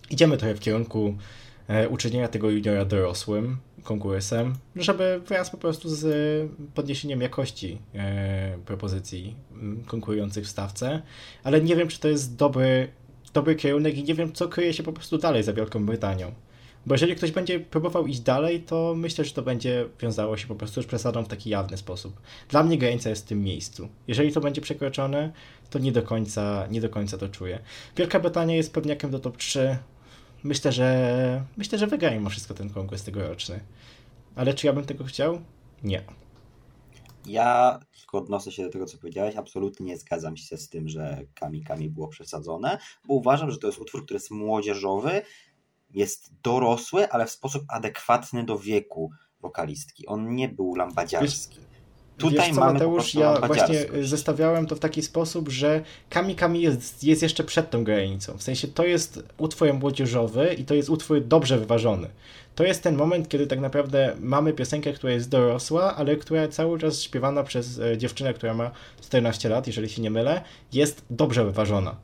idziemy trochę w kierunku uczynienia tego juniora dorosłym, konkursem, żeby wraz po prostu z podniesieniem jakości e, propozycji konkurujących w stawce, ale nie wiem, czy to jest dobry, dobry kierunek i nie wiem, co kryje się po prostu dalej za Wielką Brytanią. Bo jeżeli ktoś będzie próbował iść dalej, to myślę, że to będzie wiązało się po prostu z przesadą w taki jawny sposób. Dla mnie granica jest w tym miejscu. Jeżeli to będzie przekroczone, to nie do końca, nie do końca to czuję. Wielka Brytania jest pewniakiem do top 3 myślę, że myślę, że wygra mimo wszystko ten konkurs tegoroczny. Ale czy ja bym tego chciał? Nie. Ja tylko odnoszę się do tego, co powiedziałeś. Absolutnie nie zgadzam się z tym, że Kami Kami było przesadzone, bo uważam, że to jest utwór, który jest młodzieżowy, jest dorosły, ale w sposób adekwatny do wieku wokalistki. On nie był lambadziarski. Tutaj Wiesz co, mamy Mateusz, ja właśnie zestawiałem to w taki sposób, że Kami Kami jest, jest jeszcze przed tą granicą. W sensie to jest utwór młodzieżowy i to jest utwór dobrze wyważony. To jest ten moment, kiedy tak naprawdę mamy piosenkę, która jest dorosła, ale która cały czas śpiewana przez e, dziewczynę, która ma 14 lat, jeżeli się nie mylę, jest dobrze wyważona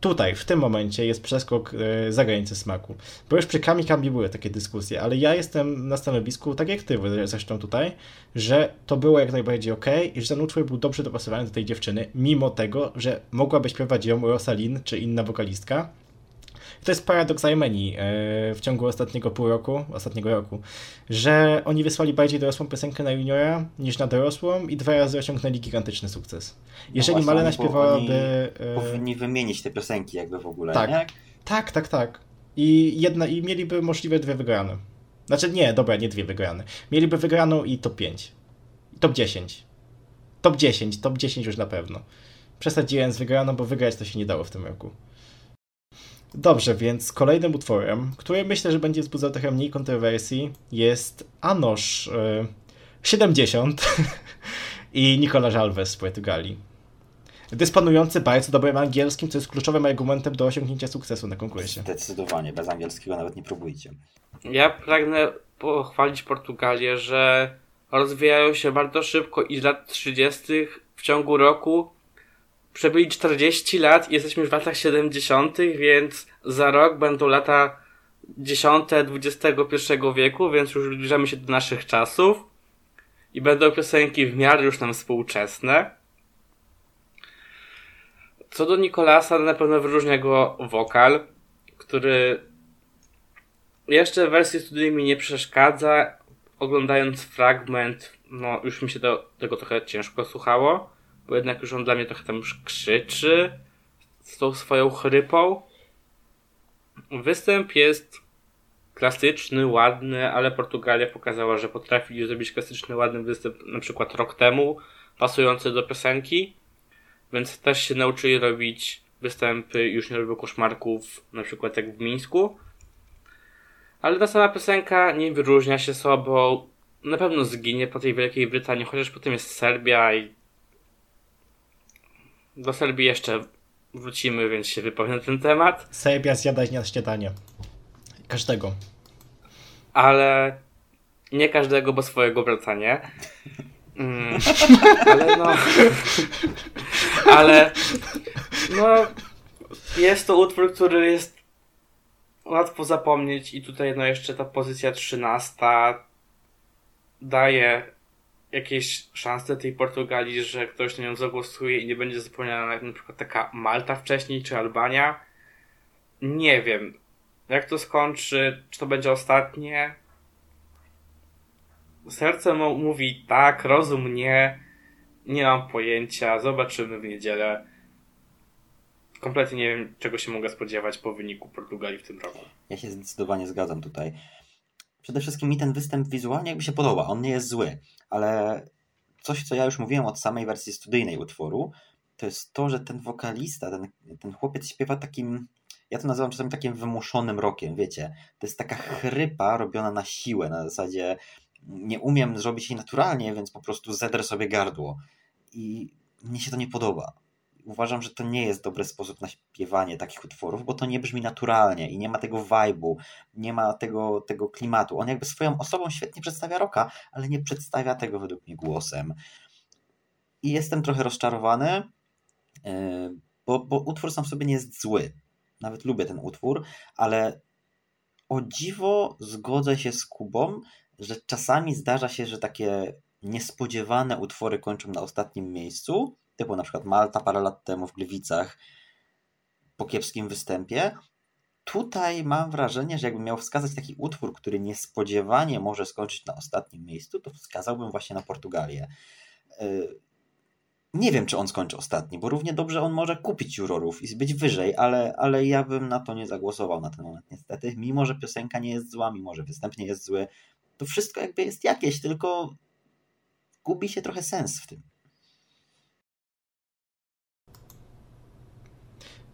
tutaj, w tym momencie jest przeskok e, za granicę smaku. Bo już przy Kami Kami były takie dyskusje, ale ja jestem na stanowisku, tak jak ty zresztą tutaj, że to było jak najbardziej ok i że ten utwór był dobrze dopasowany do tej dziewczyny, mimo tego, że mogłaby śpiewać ją Rosalin czy inna wokalistka, to jest paradoks Armenii e, w ciągu ostatniego pół roku, ostatniego roku, że oni wysłali bardziej dorosłą piosenkę na juniora niż na dorosłą i dwa razy osiągnęli gigantyczny sukces. No Jeżeli no Malena śpiewałaby... E, powinni wymienić te piosenki jakby w ogóle, tak, nie? Tak, tak, tak. I, jedna, I mieliby możliwe dwie wygrane. Znaczy nie, dobra, nie dwie wygrane. Mieliby wygraną i top 5. Top 10. Top 10, top 10 już na pewno. Przesadziłem z wygraną, bo wygrać to się nie dało w tym roku. Dobrze, więc kolejnym utworem, który myślę, że będzie wzbudzał trochę mniej kontrowersji, jest Anosz y, 70 i Nicola Alves z Portugalii. Dysponujący bardzo dobrym angielskim, co jest kluczowym argumentem do osiągnięcia sukcesu na konkursie. Zdecydowanie, bez angielskiego nawet nie próbujcie. Ja pragnę pochwalić Portugalię, że rozwijają się bardzo szybko i z lat 30. w ciągu roku przebyli 40 lat i jesteśmy w latach 70., więc za rok będą lata 10 XXI wieku, więc już zbliżamy się do naszych czasów i będą piosenki w miarę już nam współczesne. Co do Nikolasa, na pewno wyróżnia go wokal, który jeszcze w wersji studyjnej mi nie przeszkadza. Oglądając fragment, no już mi się do tego trochę ciężko słuchało, bo jednak już on dla mnie trochę tam już krzyczy z tą swoją chrypą. Występ jest klasyczny, ładny, ale Portugalia pokazała, że potrafi zrobić klasyczny, ładny występ na przykład rok temu, pasujący do piosenki, więc też się nauczyli robić występy, już nie robią koszmarków, na przykład jak w Mińsku. Ale ta sama piosenka nie wyróżnia się sobą, na pewno zginie po tej Wielkiej Brytanii, chociaż potem jest Serbia i do Serbii jeszcze wrócimy, więc się wypowiem na ten temat. Serbia zjada na śniadanie. Każdego. Ale nie każdego, bo swojego brata nie. Mm, ale no. ale no. Jest to utwór, który jest łatwo zapomnieć i tutaj no jeszcze ta pozycja trzynasta daje jakieś szanse tej Portugalii, że ktoś na nią zagłosuje i nie będzie zapomniana na przykład taka Malta wcześniej, czy Albania. Nie wiem. Jak to skończy, czy to będzie ostatnie? Serce mówi tak, rozum nie. Nie mam pojęcia. Zobaczymy w niedzielę. Kompletnie nie wiem, czego się mogę spodziewać po wyniku Portugalii w tym roku. Ja się zdecydowanie zgadzam tutaj. Przede wszystkim mi ten występ wizualnie jakby się podoba. On nie jest zły, ale coś, co ja już mówiłem od samej wersji studyjnej utworu, to jest to, że ten wokalista, ten, ten chłopiec śpiewa takim ja to nazywam czasami takim wymuszonym rokiem, wiecie. To jest taka chrypa robiona na siłę, na zasadzie nie umiem zrobić jej naturalnie, więc po prostu zedrę sobie gardło. I mnie się to nie podoba. Uważam, że to nie jest dobry sposób na śpiewanie takich utworów, bo to nie brzmi naturalnie i nie ma tego vibe'u, nie ma tego, tego klimatu. On jakby swoją osobą świetnie przedstawia roka, ale nie przedstawia tego według mnie głosem. I jestem trochę rozczarowany, e, bo, bo utwór sam w sobie nie jest zły nawet lubię ten utwór, ale o dziwo zgodzę się z Kubą, że czasami zdarza się, że takie niespodziewane utwory kończą na ostatnim miejscu, typu na przykład Malta parę lat temu w Gliwicach po kiepskim występie. Tutaj mam wrażenie, że jakbym miał wskazać taki utwór, który niespodziewanie może skończyć na ostatnim miejscu, to wskazałbym właśnie na Portugalię. Y, nie wiem, czy on skończy ostatni, bo równie dobrze on może kupić jurorów i być wyżej, ale, ale ja bym na to nie zagłosował na ten moment, niestety. Mimo, że piosenka nie jest zła, mimo, że występ nie jest zły, to wszystko jakby jest jakieś, tylko gubi się trochę sens w tym.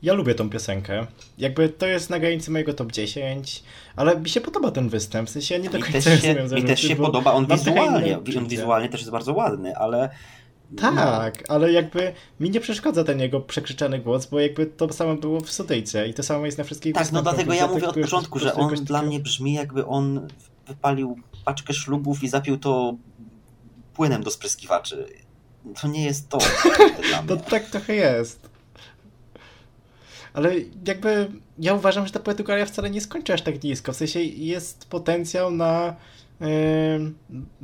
Ja lubię tą piosenkę. Jakby to jest na granicy mojego top 10, ale mi się podoba ten występ. W sensie ja nie do końca się, mi też się podoba. On wizualnie, on wizualnie też jest bardzo ładny, ale tak, no. ale jakby mi nie przeszkadza ten jego przekrzyczany głos, bo jakby to samo było w Sodyjce i to samo jest na wszystkich Tak, no dlatego ja mówię od początku, że on dla mnie brzmi jakby on wypalił paczkę szlugów i zapił to płynem do spryskiwaczy. To nie jest to. to tak trochę jest. Ale jakby ja uważam, że ta Portugalia wcale nie skończy aż tak nisko. W sensie jest potencjał na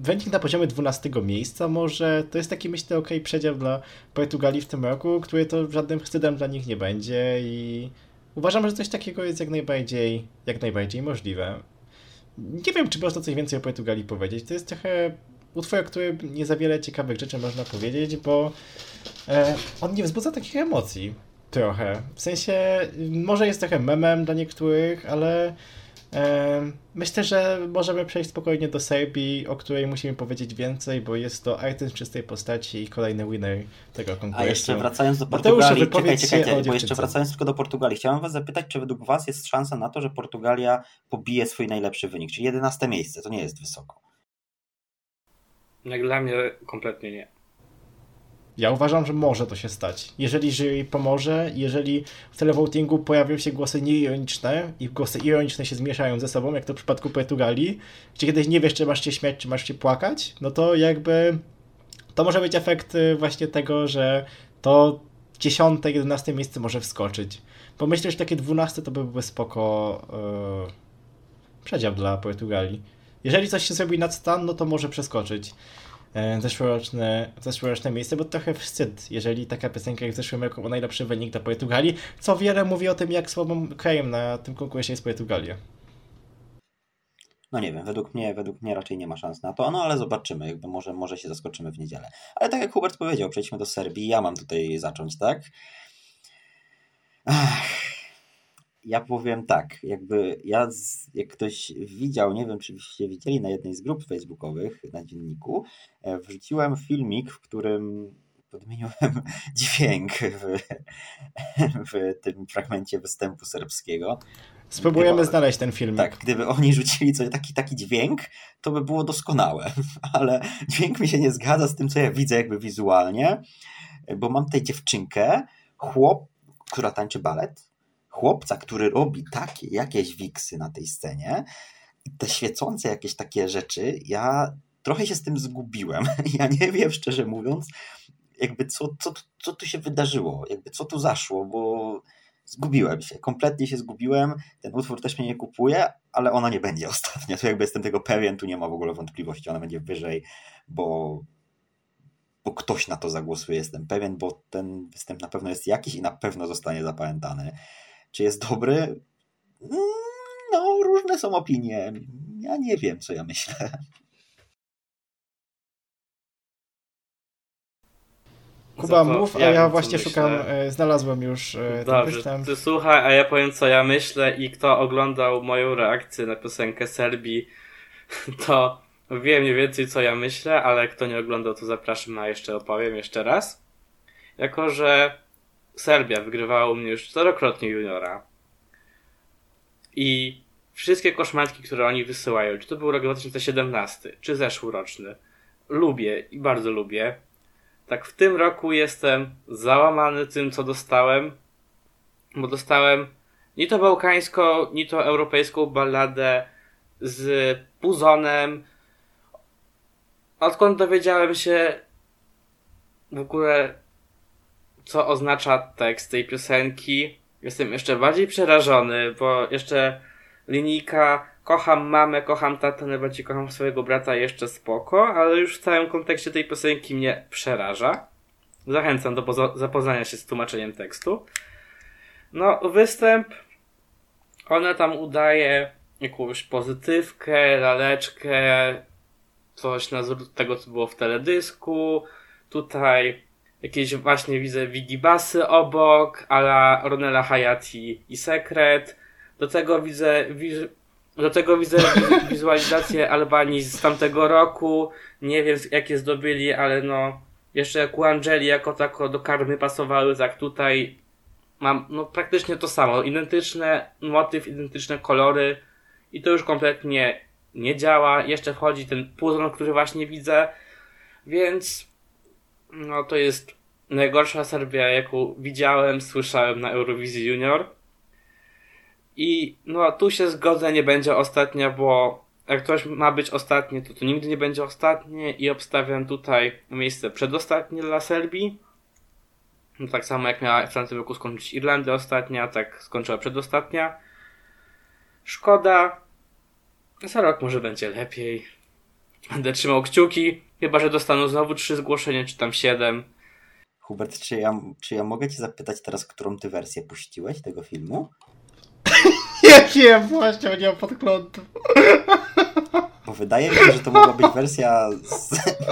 Ranking na poziomie 12 miejsca może, to jest taki myślę ok przedział dla Portugalii w tym roku, który to żadnym wstydem dla nich nie będzie i uważam, że coś takiego jest jak najbardziej, jak najbardziej możliwe. Nie wiem, czy można coś więcej o Portugalii powiedzieć. To jest trochę utwór, który nie za wiele ciekawych rzeczy można powiedzieć, bo e, on nie wzbudza takich emocji. Trochę. W sensie, może jest trochę memem dla niektórych, ale Myślę, że możemy przejść spokojnie do Serbii, o której musimy powiedzieć więcej, bo jest to artyst czystej postaci i kolejny winner tego konkursu. A jeszcze wracając do Portugalii, czekaj, czekajcie, bo jeszcze wracając tylko do Portugalii, chciałem was zapytać, czy według was jest szansa na to, że Portugalia pobije swój najlepszy wynik, czyli 11 miejsce, to nie jest wysoko. Jak dla mnie kompletnie nie. Ja uważam, że może to się stać. Jeżeli jury pomoże, jeżeli w televotingu pojawią się głosy nieironiczne i głosy ironiczne się zmieszają ze sobą, jak to w przypadku Portugalii, gdzie kiedyś nie wiesz, czy masz się śmiać, czy masz się płakać, no to jakby to może być efekt y, właśnie tego, że to 10, 11 miejsce może wskoczyć. Bo myślę, że takie 12 to by były spoko yy, przedział dla Portugalii. Jeżeli coś się zrobi nad stan, no to może przeskoczyć zeszłoroczne, zeszłoroczne miejsce, bo trochę wstyd, jeżeli taka piosenka jak w zeszłym roku ma najlepszy wynik dla Portugalii, co wiele mówi o tym, jak słabym krajem na tym konkursie jest Portugalia. No nie wiem, według mnie, według mnie raczej nie ma szans na to, no ale zobaczymy, jakby może, może się zaskoczymy w niedzielę. Ale tak jak Hubert powiedział, przejdźmy do Serbii, ja mam tutaj zacząć, tak? Ach, ja powiem tak, jakby ja, jak ktoś widział, nie wiem czy byście widzieli na jednej z grup facebookowych na dzienniku, e, wrzuciłem filmik, w którym podmieniłem dźwięk w, w tym fragmencie występu serbskiego. Spróbujemy gdyby, znaleźć ten film. Tak, gdyby oni rzucili coś, taki, taki dźwięk, to by było doskonałe, ale dźwięk mi się nie zgadza z tym, co ja widzę jakby wizualnie, bo mam tutaj dziewczynkę, chłop, która tańczy balet, chłopca, który robi takie jakieś wiksy na tej scenie te świecące jakieś takie rzeczy, ja trochę się z tym zgubiłem. Ja nie wiem, szczerze mówiąc, jakby co, co, co tu się wydarzyło, jakby co tu zaszło, bo zgubiłem się, kompletnie się zgubiłem, ten utwór też mnie nie kupuje, ale ona nie będzie ostatnia, tu jakby jestem tego pewien, tu nie ma w ogóle wątpliwości, ona będzie wyżej, bo, bo ktoś na to zagłosuje, jestem pewien, bo ten występ na pewno jest jakiś i na pewno zostanie zapamiętany. Czy jest dobry? Mm, no, różne są opinie. Ja nie wiem, co ja myślę. Kuba, mów, a ja właśnie szukam, e, znalazłem już e, Dobrze, występ. ty słuchaj, a ja powiem, co ja myślę i kto oglądał moją reakcję na piosenkę Serbii, to wie mniej więcej, co ja myślę, ale kto nie oglądał, to zapraszam, a jeszcze opowiem jeszcze raz. Jako, że Serbia wygrywała u mnie już czterokrotnie juniora. I wszystkie koszmarki, które oni wysyłają, czy to był rok 2017, czy zeszłoroczny, lubię i bardzo lubię. Tak w tym roku jestem załamany tym, co dostałem, bo dostałem ni to bałkańską, ni to europejską balladę z Puzonem. Odkąd dowiedziałem się w ogóle co oznacza tekst tej piosenki. Jestem jeszcze bardziej przerażony, bo jeszcze linijka kocham mamę, kocham tatę, najbardziej kocham swojego brata jeszcze spoko, ale już w całym kontekście tej piosenki mnie przeraża. Zachęcam do zapoznania się z tłumaczeniem tekstu. No, występ. Ona tam udaje jakąś pozytywkę, laleczkę, coś na wzór tego, co było w teledysku. Tutaj jakieś właśnie widzę Wigibasy obok, ala Ronela Hayati i Sekret. Do tego widzę, do tego widzę wizualizację Albanii z tamtego roku. Nie wiem jakie zdobyli, ale no jeszcze jak u Angeli jako tako do karmy pasowały, tak tutaj mam no praktycznie to samo. Identyczne motyw, identyczne kolory i to już kompletnie nie działa. Jeszcze wchodzi ten puzon, który właśnie widzę, więc no to jest najgorsza Serbia, jaką widziałem, słyszałem na Eurowizji Junior. I no tu się zgodzę, nie będzie ostatnia, bo jak ktoś ma być ostatni, to to nigdy nie będzie ostatnie i obstawiam tutaj miejsce przedostatnie dla Serbii. No, tak samo jak miała w tamtym roku skończyć Irlandia ostatnia, tak skończyła przedostatnia. Szkoda. Za rok może będzie lepiej. Będę trzymał kciuki. Chyba, że dostaną znowu trzy zgłoszenia, czy tam siedem. Hubert, czy ja, czy ja mogę cię zapytać teraz, którą ty wersję puściłeś tego filmu? ja wiem, właśnie, nie mam podglądu. Bo wydaje mi się, że to mogła być wersja z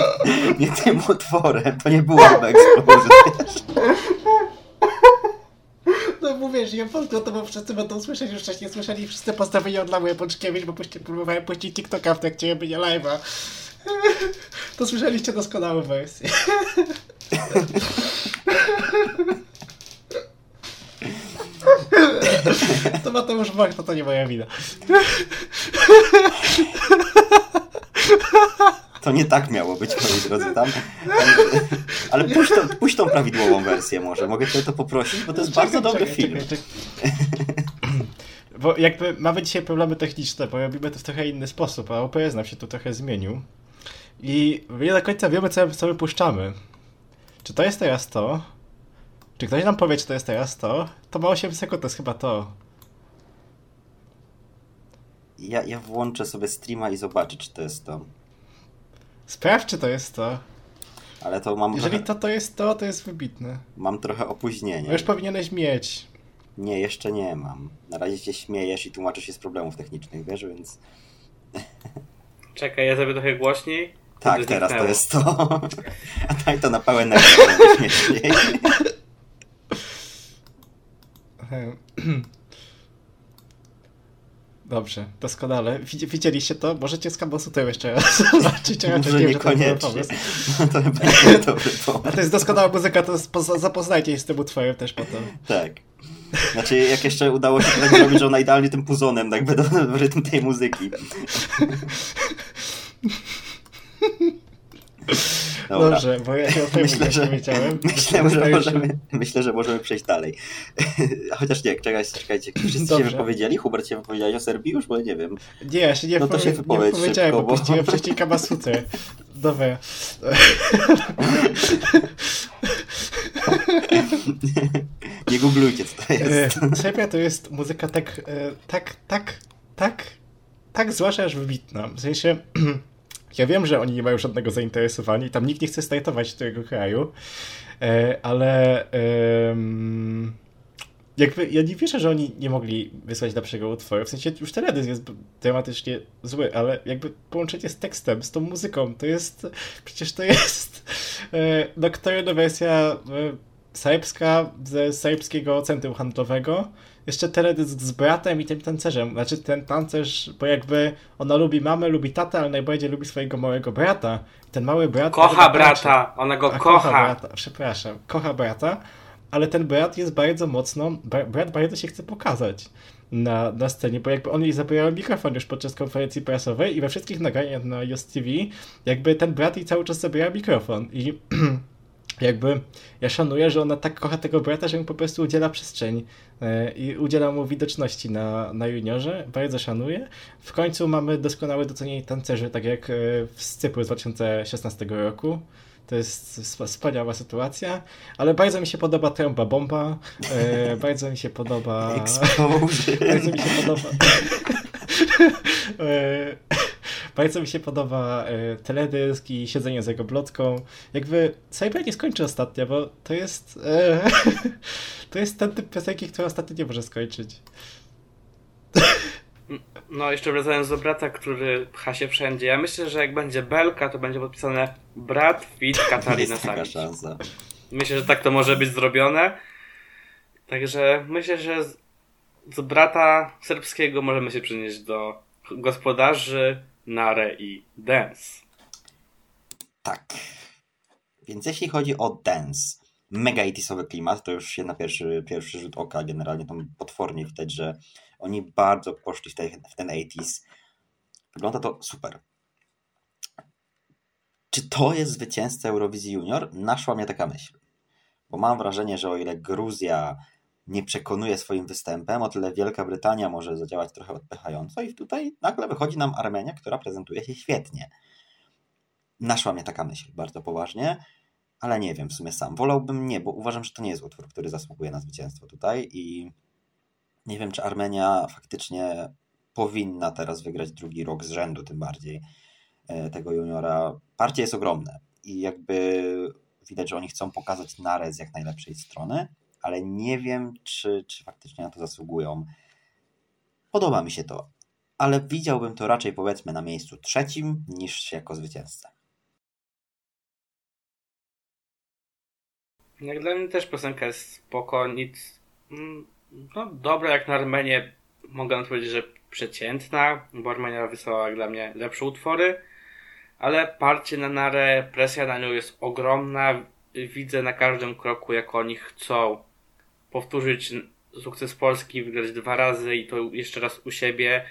nie tym utworem. To nie była Explosion, No mówię, że ja polsko to bo wszyscy będą słyszeć, już wcześniej słyszeli, wszyscy postawili od Lamuję Pączkiewicz, bo próbowałem puścić TikToka w trakcie robienia live'a. To słyszeliście doskonałą wersję. To Bach, to to nie moja wina. to nie tak miało być, moi drodzy. Tam, ale puść, to, puść tą prawidłową wersję może. Mogę cię to poprosić, bo to jest czekaj, bardzo dobry czekaj, film. Czekaj, bo jakby mamy dzisiaj problemy techniczne, bo robimy to w trochę inny sposób, a OPS nam się tu trochę zmienił. I nie do końca wiemy, co, co my puszczamy. Czy to jest teraz to? Czy ktoś nam powie, czy to jest teraz to? To ma 8 sekund, to jest chyba to. Ja, ja włączę sobie streama i zobaczę, czy to jest to. Sprawdź, czy to jest to. Ale to mam. Jeżeli trochę... to, to jest to, to jest wybitne. Mam trochę opóźnienia. już powinieneś mieć. Nie, jeszcze nie mam. Na razie się śmiejesz i tłumaczysz się z problemów technicznych, wiesz, więc. Czekaj, ja zrobię trochę głośniej. Tak, teraz to jest to. A daj to na pełen ekran, śmieszniej. Dobrze, doskonale. Widzieliście to? Możecie z Kabosutem jeszcze raz zobaczyć. Ja Może niekoniecznie. No to będzie dobry pomysł. A to jest doskonała muzyka, to zapoznajcie się z tym utworem też potem. Tak. Znaczy, jak jeszcze udało się tak zrobić, że ona idealnie tym puzonem jakby do, w rytm tej muzyki. Dobra. Dobrze, bo ja się o tym myślę, że, wiedziałem. Myślę, że możemy, myślę, że możemy przejść dalej. Chociaż nie, czekajcie, czekajcie. Wszyscy Dobrze. się wypowiedzieli? Hubert się wypowiedziałeś o Serbii już? Bo nie wiem. Nie, ja się nie, no to się nie wypowiedziałem, szybko, bo puściłem wcześniej Kamasutę. Dobra. nie googlujcie, co to jest. E, Serbia to jest muzyka tak, e, tak, tak, tak, tak zła, że aż wybitna. W sensie... Ja wiem, że oni nie mają żadnego zainteresowania i tam nikt nie chce startować tego kraju, e, ale jakby ja nie wierzę, że oni nie mogli wysłać lepszego utworu. W sensie już teledysk jest tematycznie zły, ale jakby połączenie z tekstem, z tą muzyką, to jest przecież to jest e, doktorna wersja e, serbska ze serbskiego centrum handlowego jeszcze teledysk z bratem i tym tancerzem. Znaczy ten tancerz, bo jakby ona lubi mamę, lubi tatę, ale najbardziej lubi swojego małego brata. I ten mały brat... Kocha brata, ona go kocha. kocha brata, przepraszam, kocha brata, ale ten brat jest bardzo mocno, brat bardzo się chce pokazać na, na scenie, bo jakby on jej zabierał mikrofon już podczas konferencji prasowej i we wszystkich nagraniach na Just TV jakby ten brat jej cały czas zabierał mikrofon i jakby ja szanuję, że ona tak kocha tego brata, że mu po prostu udziela przestrzeni e, i udziela mu widoczności na, na juniorze. Bardzo szanuję. W końcu mamy doskonałe docenienie tancerzy, tak jak e, w Cypru z 2016 roku. To jest wspaniała sytuacja, ale bardzo mi się podoba trąba bomba, e, bardzo mi się podoba... bardzo mi się podoba... Bardzo mi się podoba y, teledysk i siedzenie za jego blotką. Jakby Cyber nie skończy ostatnio, bo to jest y, to jest ten typ piosenki, który ostatnio nie może skończyć. No, jeszcze wracając do brata, który pcha się wszędzie. Ja myślę, że jak będzie Belka, to będzie podpisane brat fit Katarina Samic. Myślę, że tak to może być zrobione. Także myślę, że z, z brata serbskiego możemy się przenieść do gospodarzy Nare i Dance. Tak. Więc jeśli chodzi o Dance, mega 80 klimat, to już się na pierwszy, pierwszy rzut oka generalnie tam potwornie widać, że oni bardzo poszli w, te, w ten 80s. Wygląda to super. Czy to jest zwycięzca Eurowizji Junior? Naszła mnie taka myśl. Bo mam wrażenie, że o ile Gruzja nie przekonuje swoim występem, o tyle Wielka Brytania może zadziałać trochę odpychająco i tutaj nagle wychodzi nam Armenia, która prezentuje się świetnie. Naszła mnie taka myśl bardzo poważnie, ale nie wiem w sumie sam. Wolałbym nie, bo uważam, że to nie jest utwór, który zasługuje na zwycięstwo tutaj i nie wiem, czy Armenia faktycznie powinna teraz wygrać drugi rok z rzędu, tym bardziej e, tego juniora. Partie jest ogromne i jakby widać, że oni chcą pokazać Narę z jak najlepszej strony, ale nie wiem, czy, czy faktycznie na to zasługują. Podoba mi się to, ale widziałbym to raczej powiedzmy na miejscu trzecim niż jako zwycięzca. Jak dla mnie też piosenka jest spoko, nic mm, no dobra jak na Armenię mogę powiedzieć, że przeciętna, bo Armenia wysłała dla mnie lepsze utwory, ale parcie na Narę, presja na nią jest ogromna, widzę na każdym kroku jak oni chcą powtórzyć sukces Polski, wygrać dwa razy i to jeszcze raz u siebie.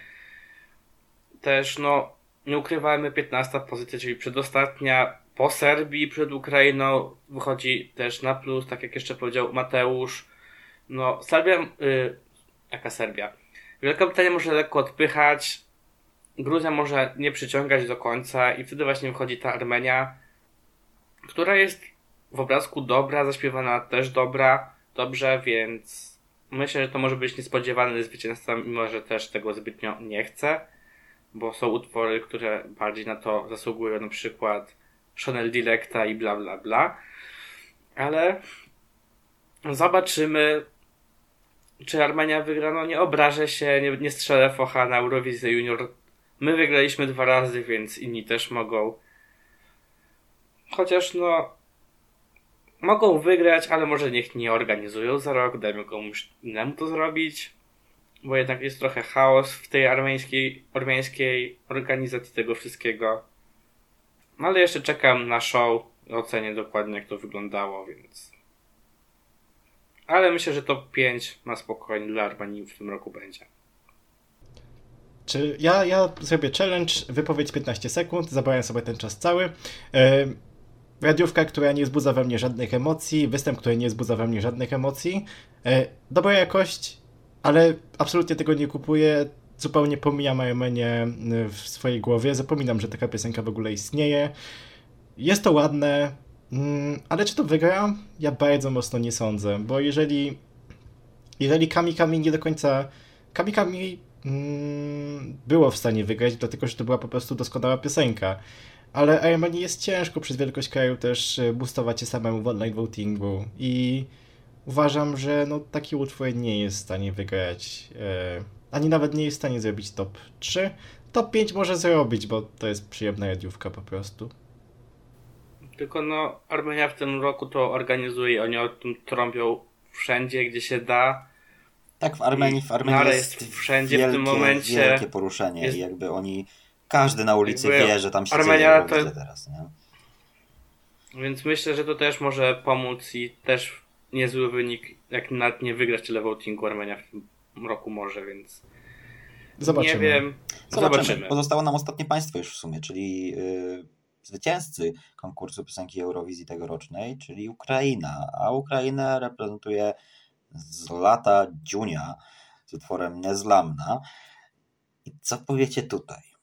Też, no, nie ukrywajmy, 15 pozycja, czyli przedostatnia po Serbii przed Ukrainą wychodzi też na plus, tak jak jeszcze powiedział Mateusz. No, Serbia, yy, jaka Serbia? Wielka Brytania może lekko odpychać, Gruzja może nie przyciągać do końca i wtedy właśnie wychodzi ta Armenia, która jest w obrazku dobra, zaśpiewana też dobra, dobrze, więc myślę, że to może być niespodziewane zwycięstwo, mimo że też tego zbytnio nie chcę, bo są utwory, które bardziej na to zasługują, na przykład Chanel Dilecta i bla bla bla, ale zobaczymy, czy Armenia wygra. No nie obrażę się, nie, nie strzelę focha na Eurowizję Junior. My wygraliśmy dwa razy, więc inni też mogą. Chociaż no mogą wygrać, ale może niech nie organizują za rok, dajmy komuś innemu to zrobić, bo jednak jest trochę chaos w tej armeńskiej, armeńskiej organizacji tego wszystkiego. No ale jeszcze czekam na show, ocenię dokładnie jak to wyglądało, więc... Ale myślę, że top 5 na spokojnie dla Armenii w tym roku będzie. Czy ja, ja zrobię challenge, wypowiedź 15 sekund, zabrałem sobie ten czas cały. Yy, radiówka, która nie wzbudza we mnie żadnych emocji, występ, który nie wzbudza we mnie żadnych emocji. Yy, dobra jakość, ale absolutnie tego nie kupuję. Zupełnie pomijam Armenię w swojej głowie, zapominam, że taka piosenka w ogóle istnieje. Jest to ładne, mm, ale czy to wygra? Ja bardzo mocno nie sądzę, bo jeżeli jeżeli Kami Kami nie do końca Kami Kami mm, było w stanie wygrać, dlatego że to była po prostu doskonała piosenka. Ale Armenii jest ciężko przez wielkość kraju też e, boostować się samemu w online votingu i uważam, że no, taki utwór nie jest w stanie wygrać, e, ani nawet nie jest w stanie zrobić top 3. Top 5 może zrobić, bo to jest przyjemna radiówka po prostu. Tylko no, Armenia w tym roku to organizuje, oni o tym trąbią wszędzie, gdzie się da. Tak, w Armenii, w Armenii jest, jest wszędzie wielkie, w tym momencie. Wielkie poruszenie jest... i jakby oni, każdy na ulicy jakby wie, że tam się Armenia dzieje to... teraz, nie? Więc myślę, że to też może pomóc i też niezły wynik, jak nawet nie wygrać tyle votingu Armenia w tym roku może, więc Zobaczymy. nie wiem. Zobaczymy. Zobaczymy. Pozostało nam ostatnie państwo już w sumie, czyli yy, zwycięzcy konkursu piosenki Eurowizji tegorocznej, czyli Ukraina. A Ukrainę reprezentuje z lata Dziunia z utworem Nezlamna. I co powiecie tutaj?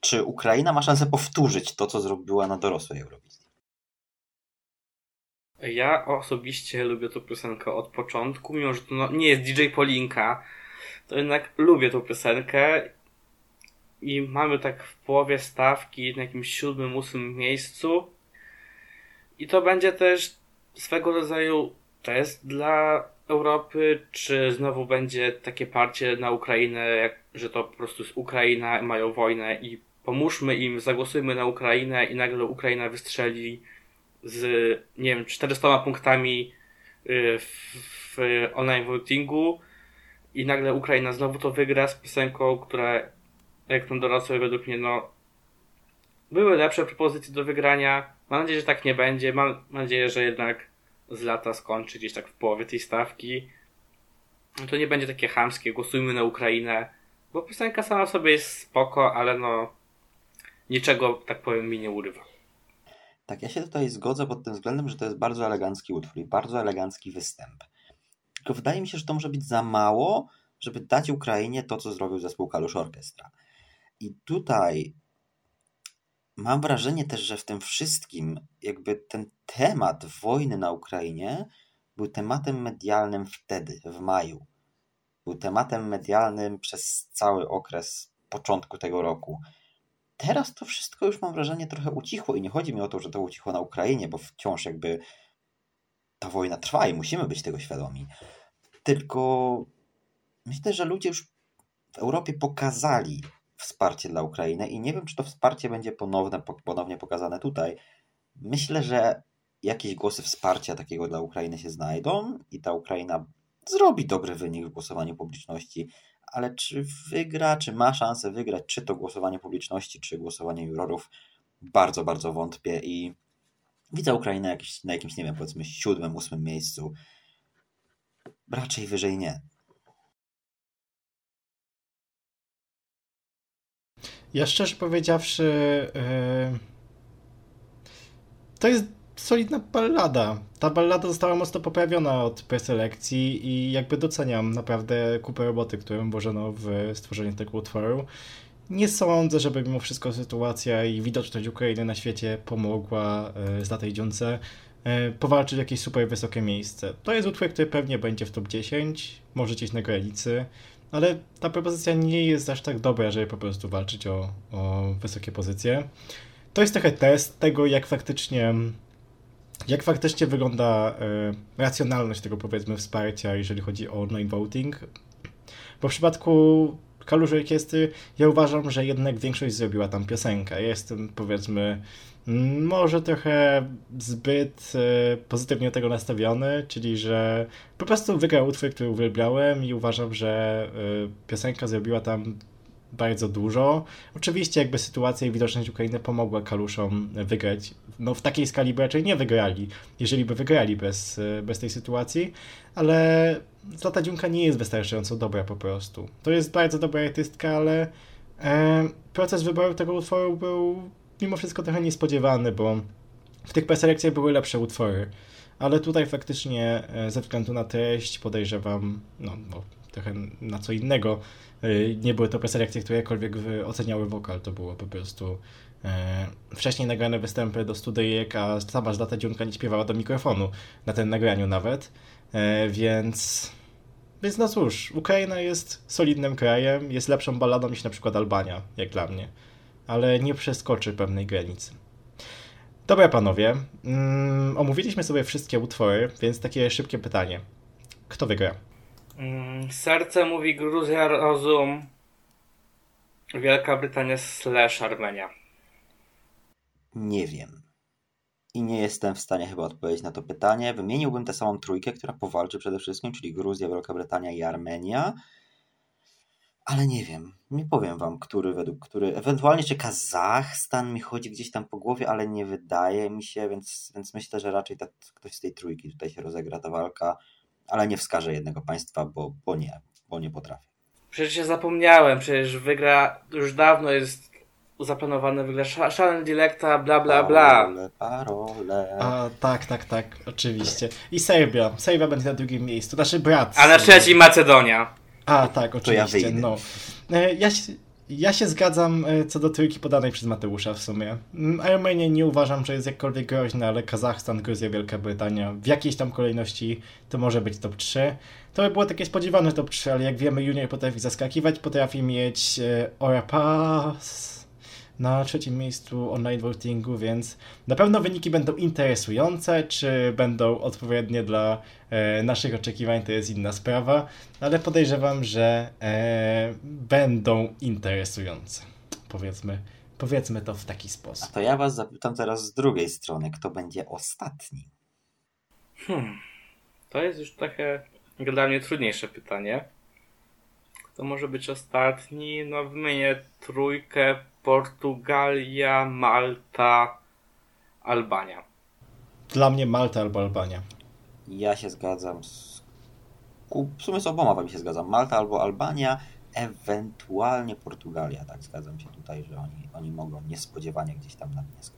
Czy Ukraina ma szansę powtórzyć to, co zrobiła na dorosłej Eurowizji? Ja osobiście lubię tę piosenkę od początku, mimo że to no, nie jest DJ Polinka, to jednak lubię tę piosenkę i mamy tak w połowie stawki na jakimś siódmym, ósmym miejscu i to będzie też swego rodzaju test dla Europy, czy znowu będzie takie parcie na Ukrainę, jak, że to po prostu z Ukraina, mają wojnę i pomóżmy im, zagłosujmy na Ukrainę i nagle Ukraina wystrzeli z, nie wiem, 400 punktami y, w, w online votingu i nagle Ukraina znowu to wygra z piosenką, która jak na dorosłe według mnie, no były lepsze propozycje do wygrania. Mam nadzieję, że tak nie będzie. Mam nadzieję, że jednak z lata skończy gdzieś tak w połowie tej stawki. To nie będzie takie chamskie, głosujmy na Ukrainę, bo piosenka sama sobie jest spoko, ale no niczego, tak powiem, mi nie urywa. Tak, ja się tutaj zgodzę pod tym względem, że to jest bardzo elegancki utwór i bardzo elegancki występ. Tylko wydaje mi się, że to może być za mało, żeby dać Ukrainie to, co zrobił zespół Kalusz Orkiestra. I tutaj mam wrażenie też, że w tym wszystkim jakby ten temat wojny na Ukrainie był tematem medialnym wtedy, w maju. Był tematem medialnym przez cały okres początku tego roku. Teraz to wszystko już mam wrażenie trochę ucichło i nie chodzi mi o to, że to ucichło na Ukrainie, bo wciąż jakby ta wojna trwa i musimy być tego świadomi. Tylko myślę, że ludzie już w Europie pokazali, wsparcie dla Ukrainy i nie wiem, czy to wsparcie będzie ponowne, ponownie pokazane tutaj. Myślę, że jakieś głosy wsparcia takiego dla Ukrainy się znajdą i ta Ukraina zrobi dobry wynik w głosowaniu publiczności, ale czy wygra, czy ma szansę wygrać, czy to głosowanie publiczności, czy głosowanie jurorów, bardzo, bardzo wątpię i widzę Ukrainę jakiś, na jakimś, nie wiem, powiedzmy siódmym, ósmym miejscu. Raczej wyżej nie. Ja szczerze powiedziawszy, yy... to jest solidna ballada. Ta ballada została mocno poprawiona od preselekcji i jakby doceniam naprawdę kupę roboty, którą włożono w stworzenie tego utworu. Nie sądzę, żeby mimo wszystko sytuacja i widoczność Ukrainy na świecie pomogła yy, Zlatej Dziunce yy, powalczyć w jakieś super wysokie miejsce. To jest utwór, który pewnie będzie w top 10, może gdzieś na granicy, ale ta propozycja nie jest aż tak dobra, żeby po prostu walczyć o, o wysokie pozycje. To jest trochę test tego, jak faktycznie jak faktycznie wygląda y, racjonalność tego powiedzmy wsparcia, jeżeli chodzi o online voting. Bo w przypadku Kaluży Orkiestry ja uważam, że jednak większość zrobiła tam piosenkę. Jestem powiedzmy może trochę zbyt y, pozytywnie do tego nastawiony, czyli że po prostu wygrał utwór, który uwielbiałem i uważam, że y, piosenka zrobiła tam bardzo dużo. Oczywiście jakby sytuacja i widoczność Ukrainy pomogła Kaluszom wygrać. No w takiej skali by raczej nie wygrali, jeżeli by wygrali bez, bez tej sytuacji, ale Zlata Dziunka nie jest wystarczająco dobra po prostu. To jest bardzo dobra artystka, ale e, proces wyboru tego utworu był mimo wszystko trochę niespodziewany, bo w tych preselekcjach były lepsze utwory. Ale tutaj faktycznie ze względu na treść podejrzewam, no, no trochę na co innego, nie były to preselekcje, które jakkolwiek oceniały wokal, to było po prostu e, wcześniej nagrane występy do studyjek, a sama Zlata Dziunka nie śpiewała do mikrofonu na tym nagraniu nawet, e, więc... Więc no cóż, Ukraina jest solidnym krajem, jest lepszą balladą niż na przykład Albania, jak dla mnie, ale nie przeskoczy pewnej granicy. Dobra panowie, mm, omówiliśmy sobie wszystkie utwory, więc takie szybkie pytanie. Kto wygra? Mm, serce mówi Gruzja, rozum Wielka Brytania slash Armenia. Nie wiem. I nie jestem w stanie chyba odpowiedzieć na to pytanie. Wymieniłbym tę samą trójkę, która powalczy przede wszystkim, czyli Gruzja, Wielka Brytania i Armenia. Ale nie wiem. Nie powiem wam, który według który. Ewentualnie czy Kazachstan mi chodzi gdzieś tam po głowie, ale nie wydaje mi się, więc, więc myślę, że raczej ta, ktoś z tej trójki tutaj się rozegra ta walka ale nie wskażę jednego państwa, bo, bo nie, bo nie potrafię. Przecież się zapomniałem, przecież wygra, już dawno jest zaplanowane wygra Channel Dilecta, bla bla bla. Parole, parole. A, tak, tak, tak, oczywiście. I Serbia. Serbia będzie na drugim miejscu, nasz brat. A na trzecim Macedonia. A, tak, oczywiście. Ja no. E, ja się, ja się zgadzam e, co do trójki podanej przez Mateusza w sumie. Mm, Armenię nie uważam, że jest jakkolwiek groźna, ale Kazachstan, Gruzja, Wielka Brytania w jakiejś tam kolejności to może być top 3. To by było takie spodziewane top 3, ale jak wiemy Junior potrafi zaskakiwać, potrafi mieć e, Orapas, na trzecim miejscu online votingu, więc na pewno wyniki będą interesujące, czy będą odpowiednie dla e, naszych oczekiwań, to jest inna sprawa, ale podejrzewam, że e, będą interesujące. Powiedzmy, powiedzmy to w taki sposób. A to ja was zapytam teraz z drugiej strony, kto będzie ostatni? Hmm, to jest już trochę dla mnie trudniejsze pytanie. Kto może być ostatni? No wymienię trójkę Portugalia, Malta, Albania. Dla mnie Malta albo Albania. Ja się zgadzam z... W sumie z oboma wami się zgadzam. Malta albo Albania, ewentualnie Portugalia. Tak, zgadzam się tutaj, że oni, oni mogą niespodziewanie gdzieś tam na mnie skończyć.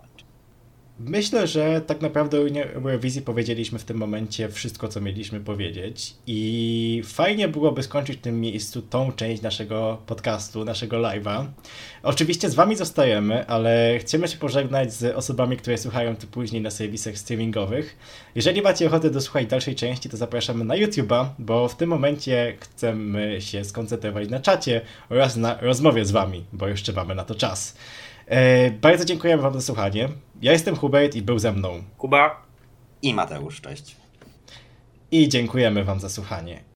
Myślę, że tak naprawdę o Eurowizji powiedzieliśmy w tym momencie wszystko, co mieliśmy powiedzieć i fajnie byłoby skończyć w tym miejscu tą część naszego podcastu, naszego live'a. Oczywiście z wami zostajemy, ale chcemy się pożegnać z osobami, które słuchają to później na serwisach streamingowych. Jeżeli macie ochotę dosłuchać dalszej części, to zapraszamy na YouTube'a, bo w tym momencie chcemy się skoncentrować na czacie oraz na rozmowie z wami, bo jeszcze mamy na to czas. E, bardzo dziękujemy Wam za słuchanie. Ja jestem Hubert i był ze mną Kuba i Mateusz. Cześć. I dziękujemy Wam za słuchanie.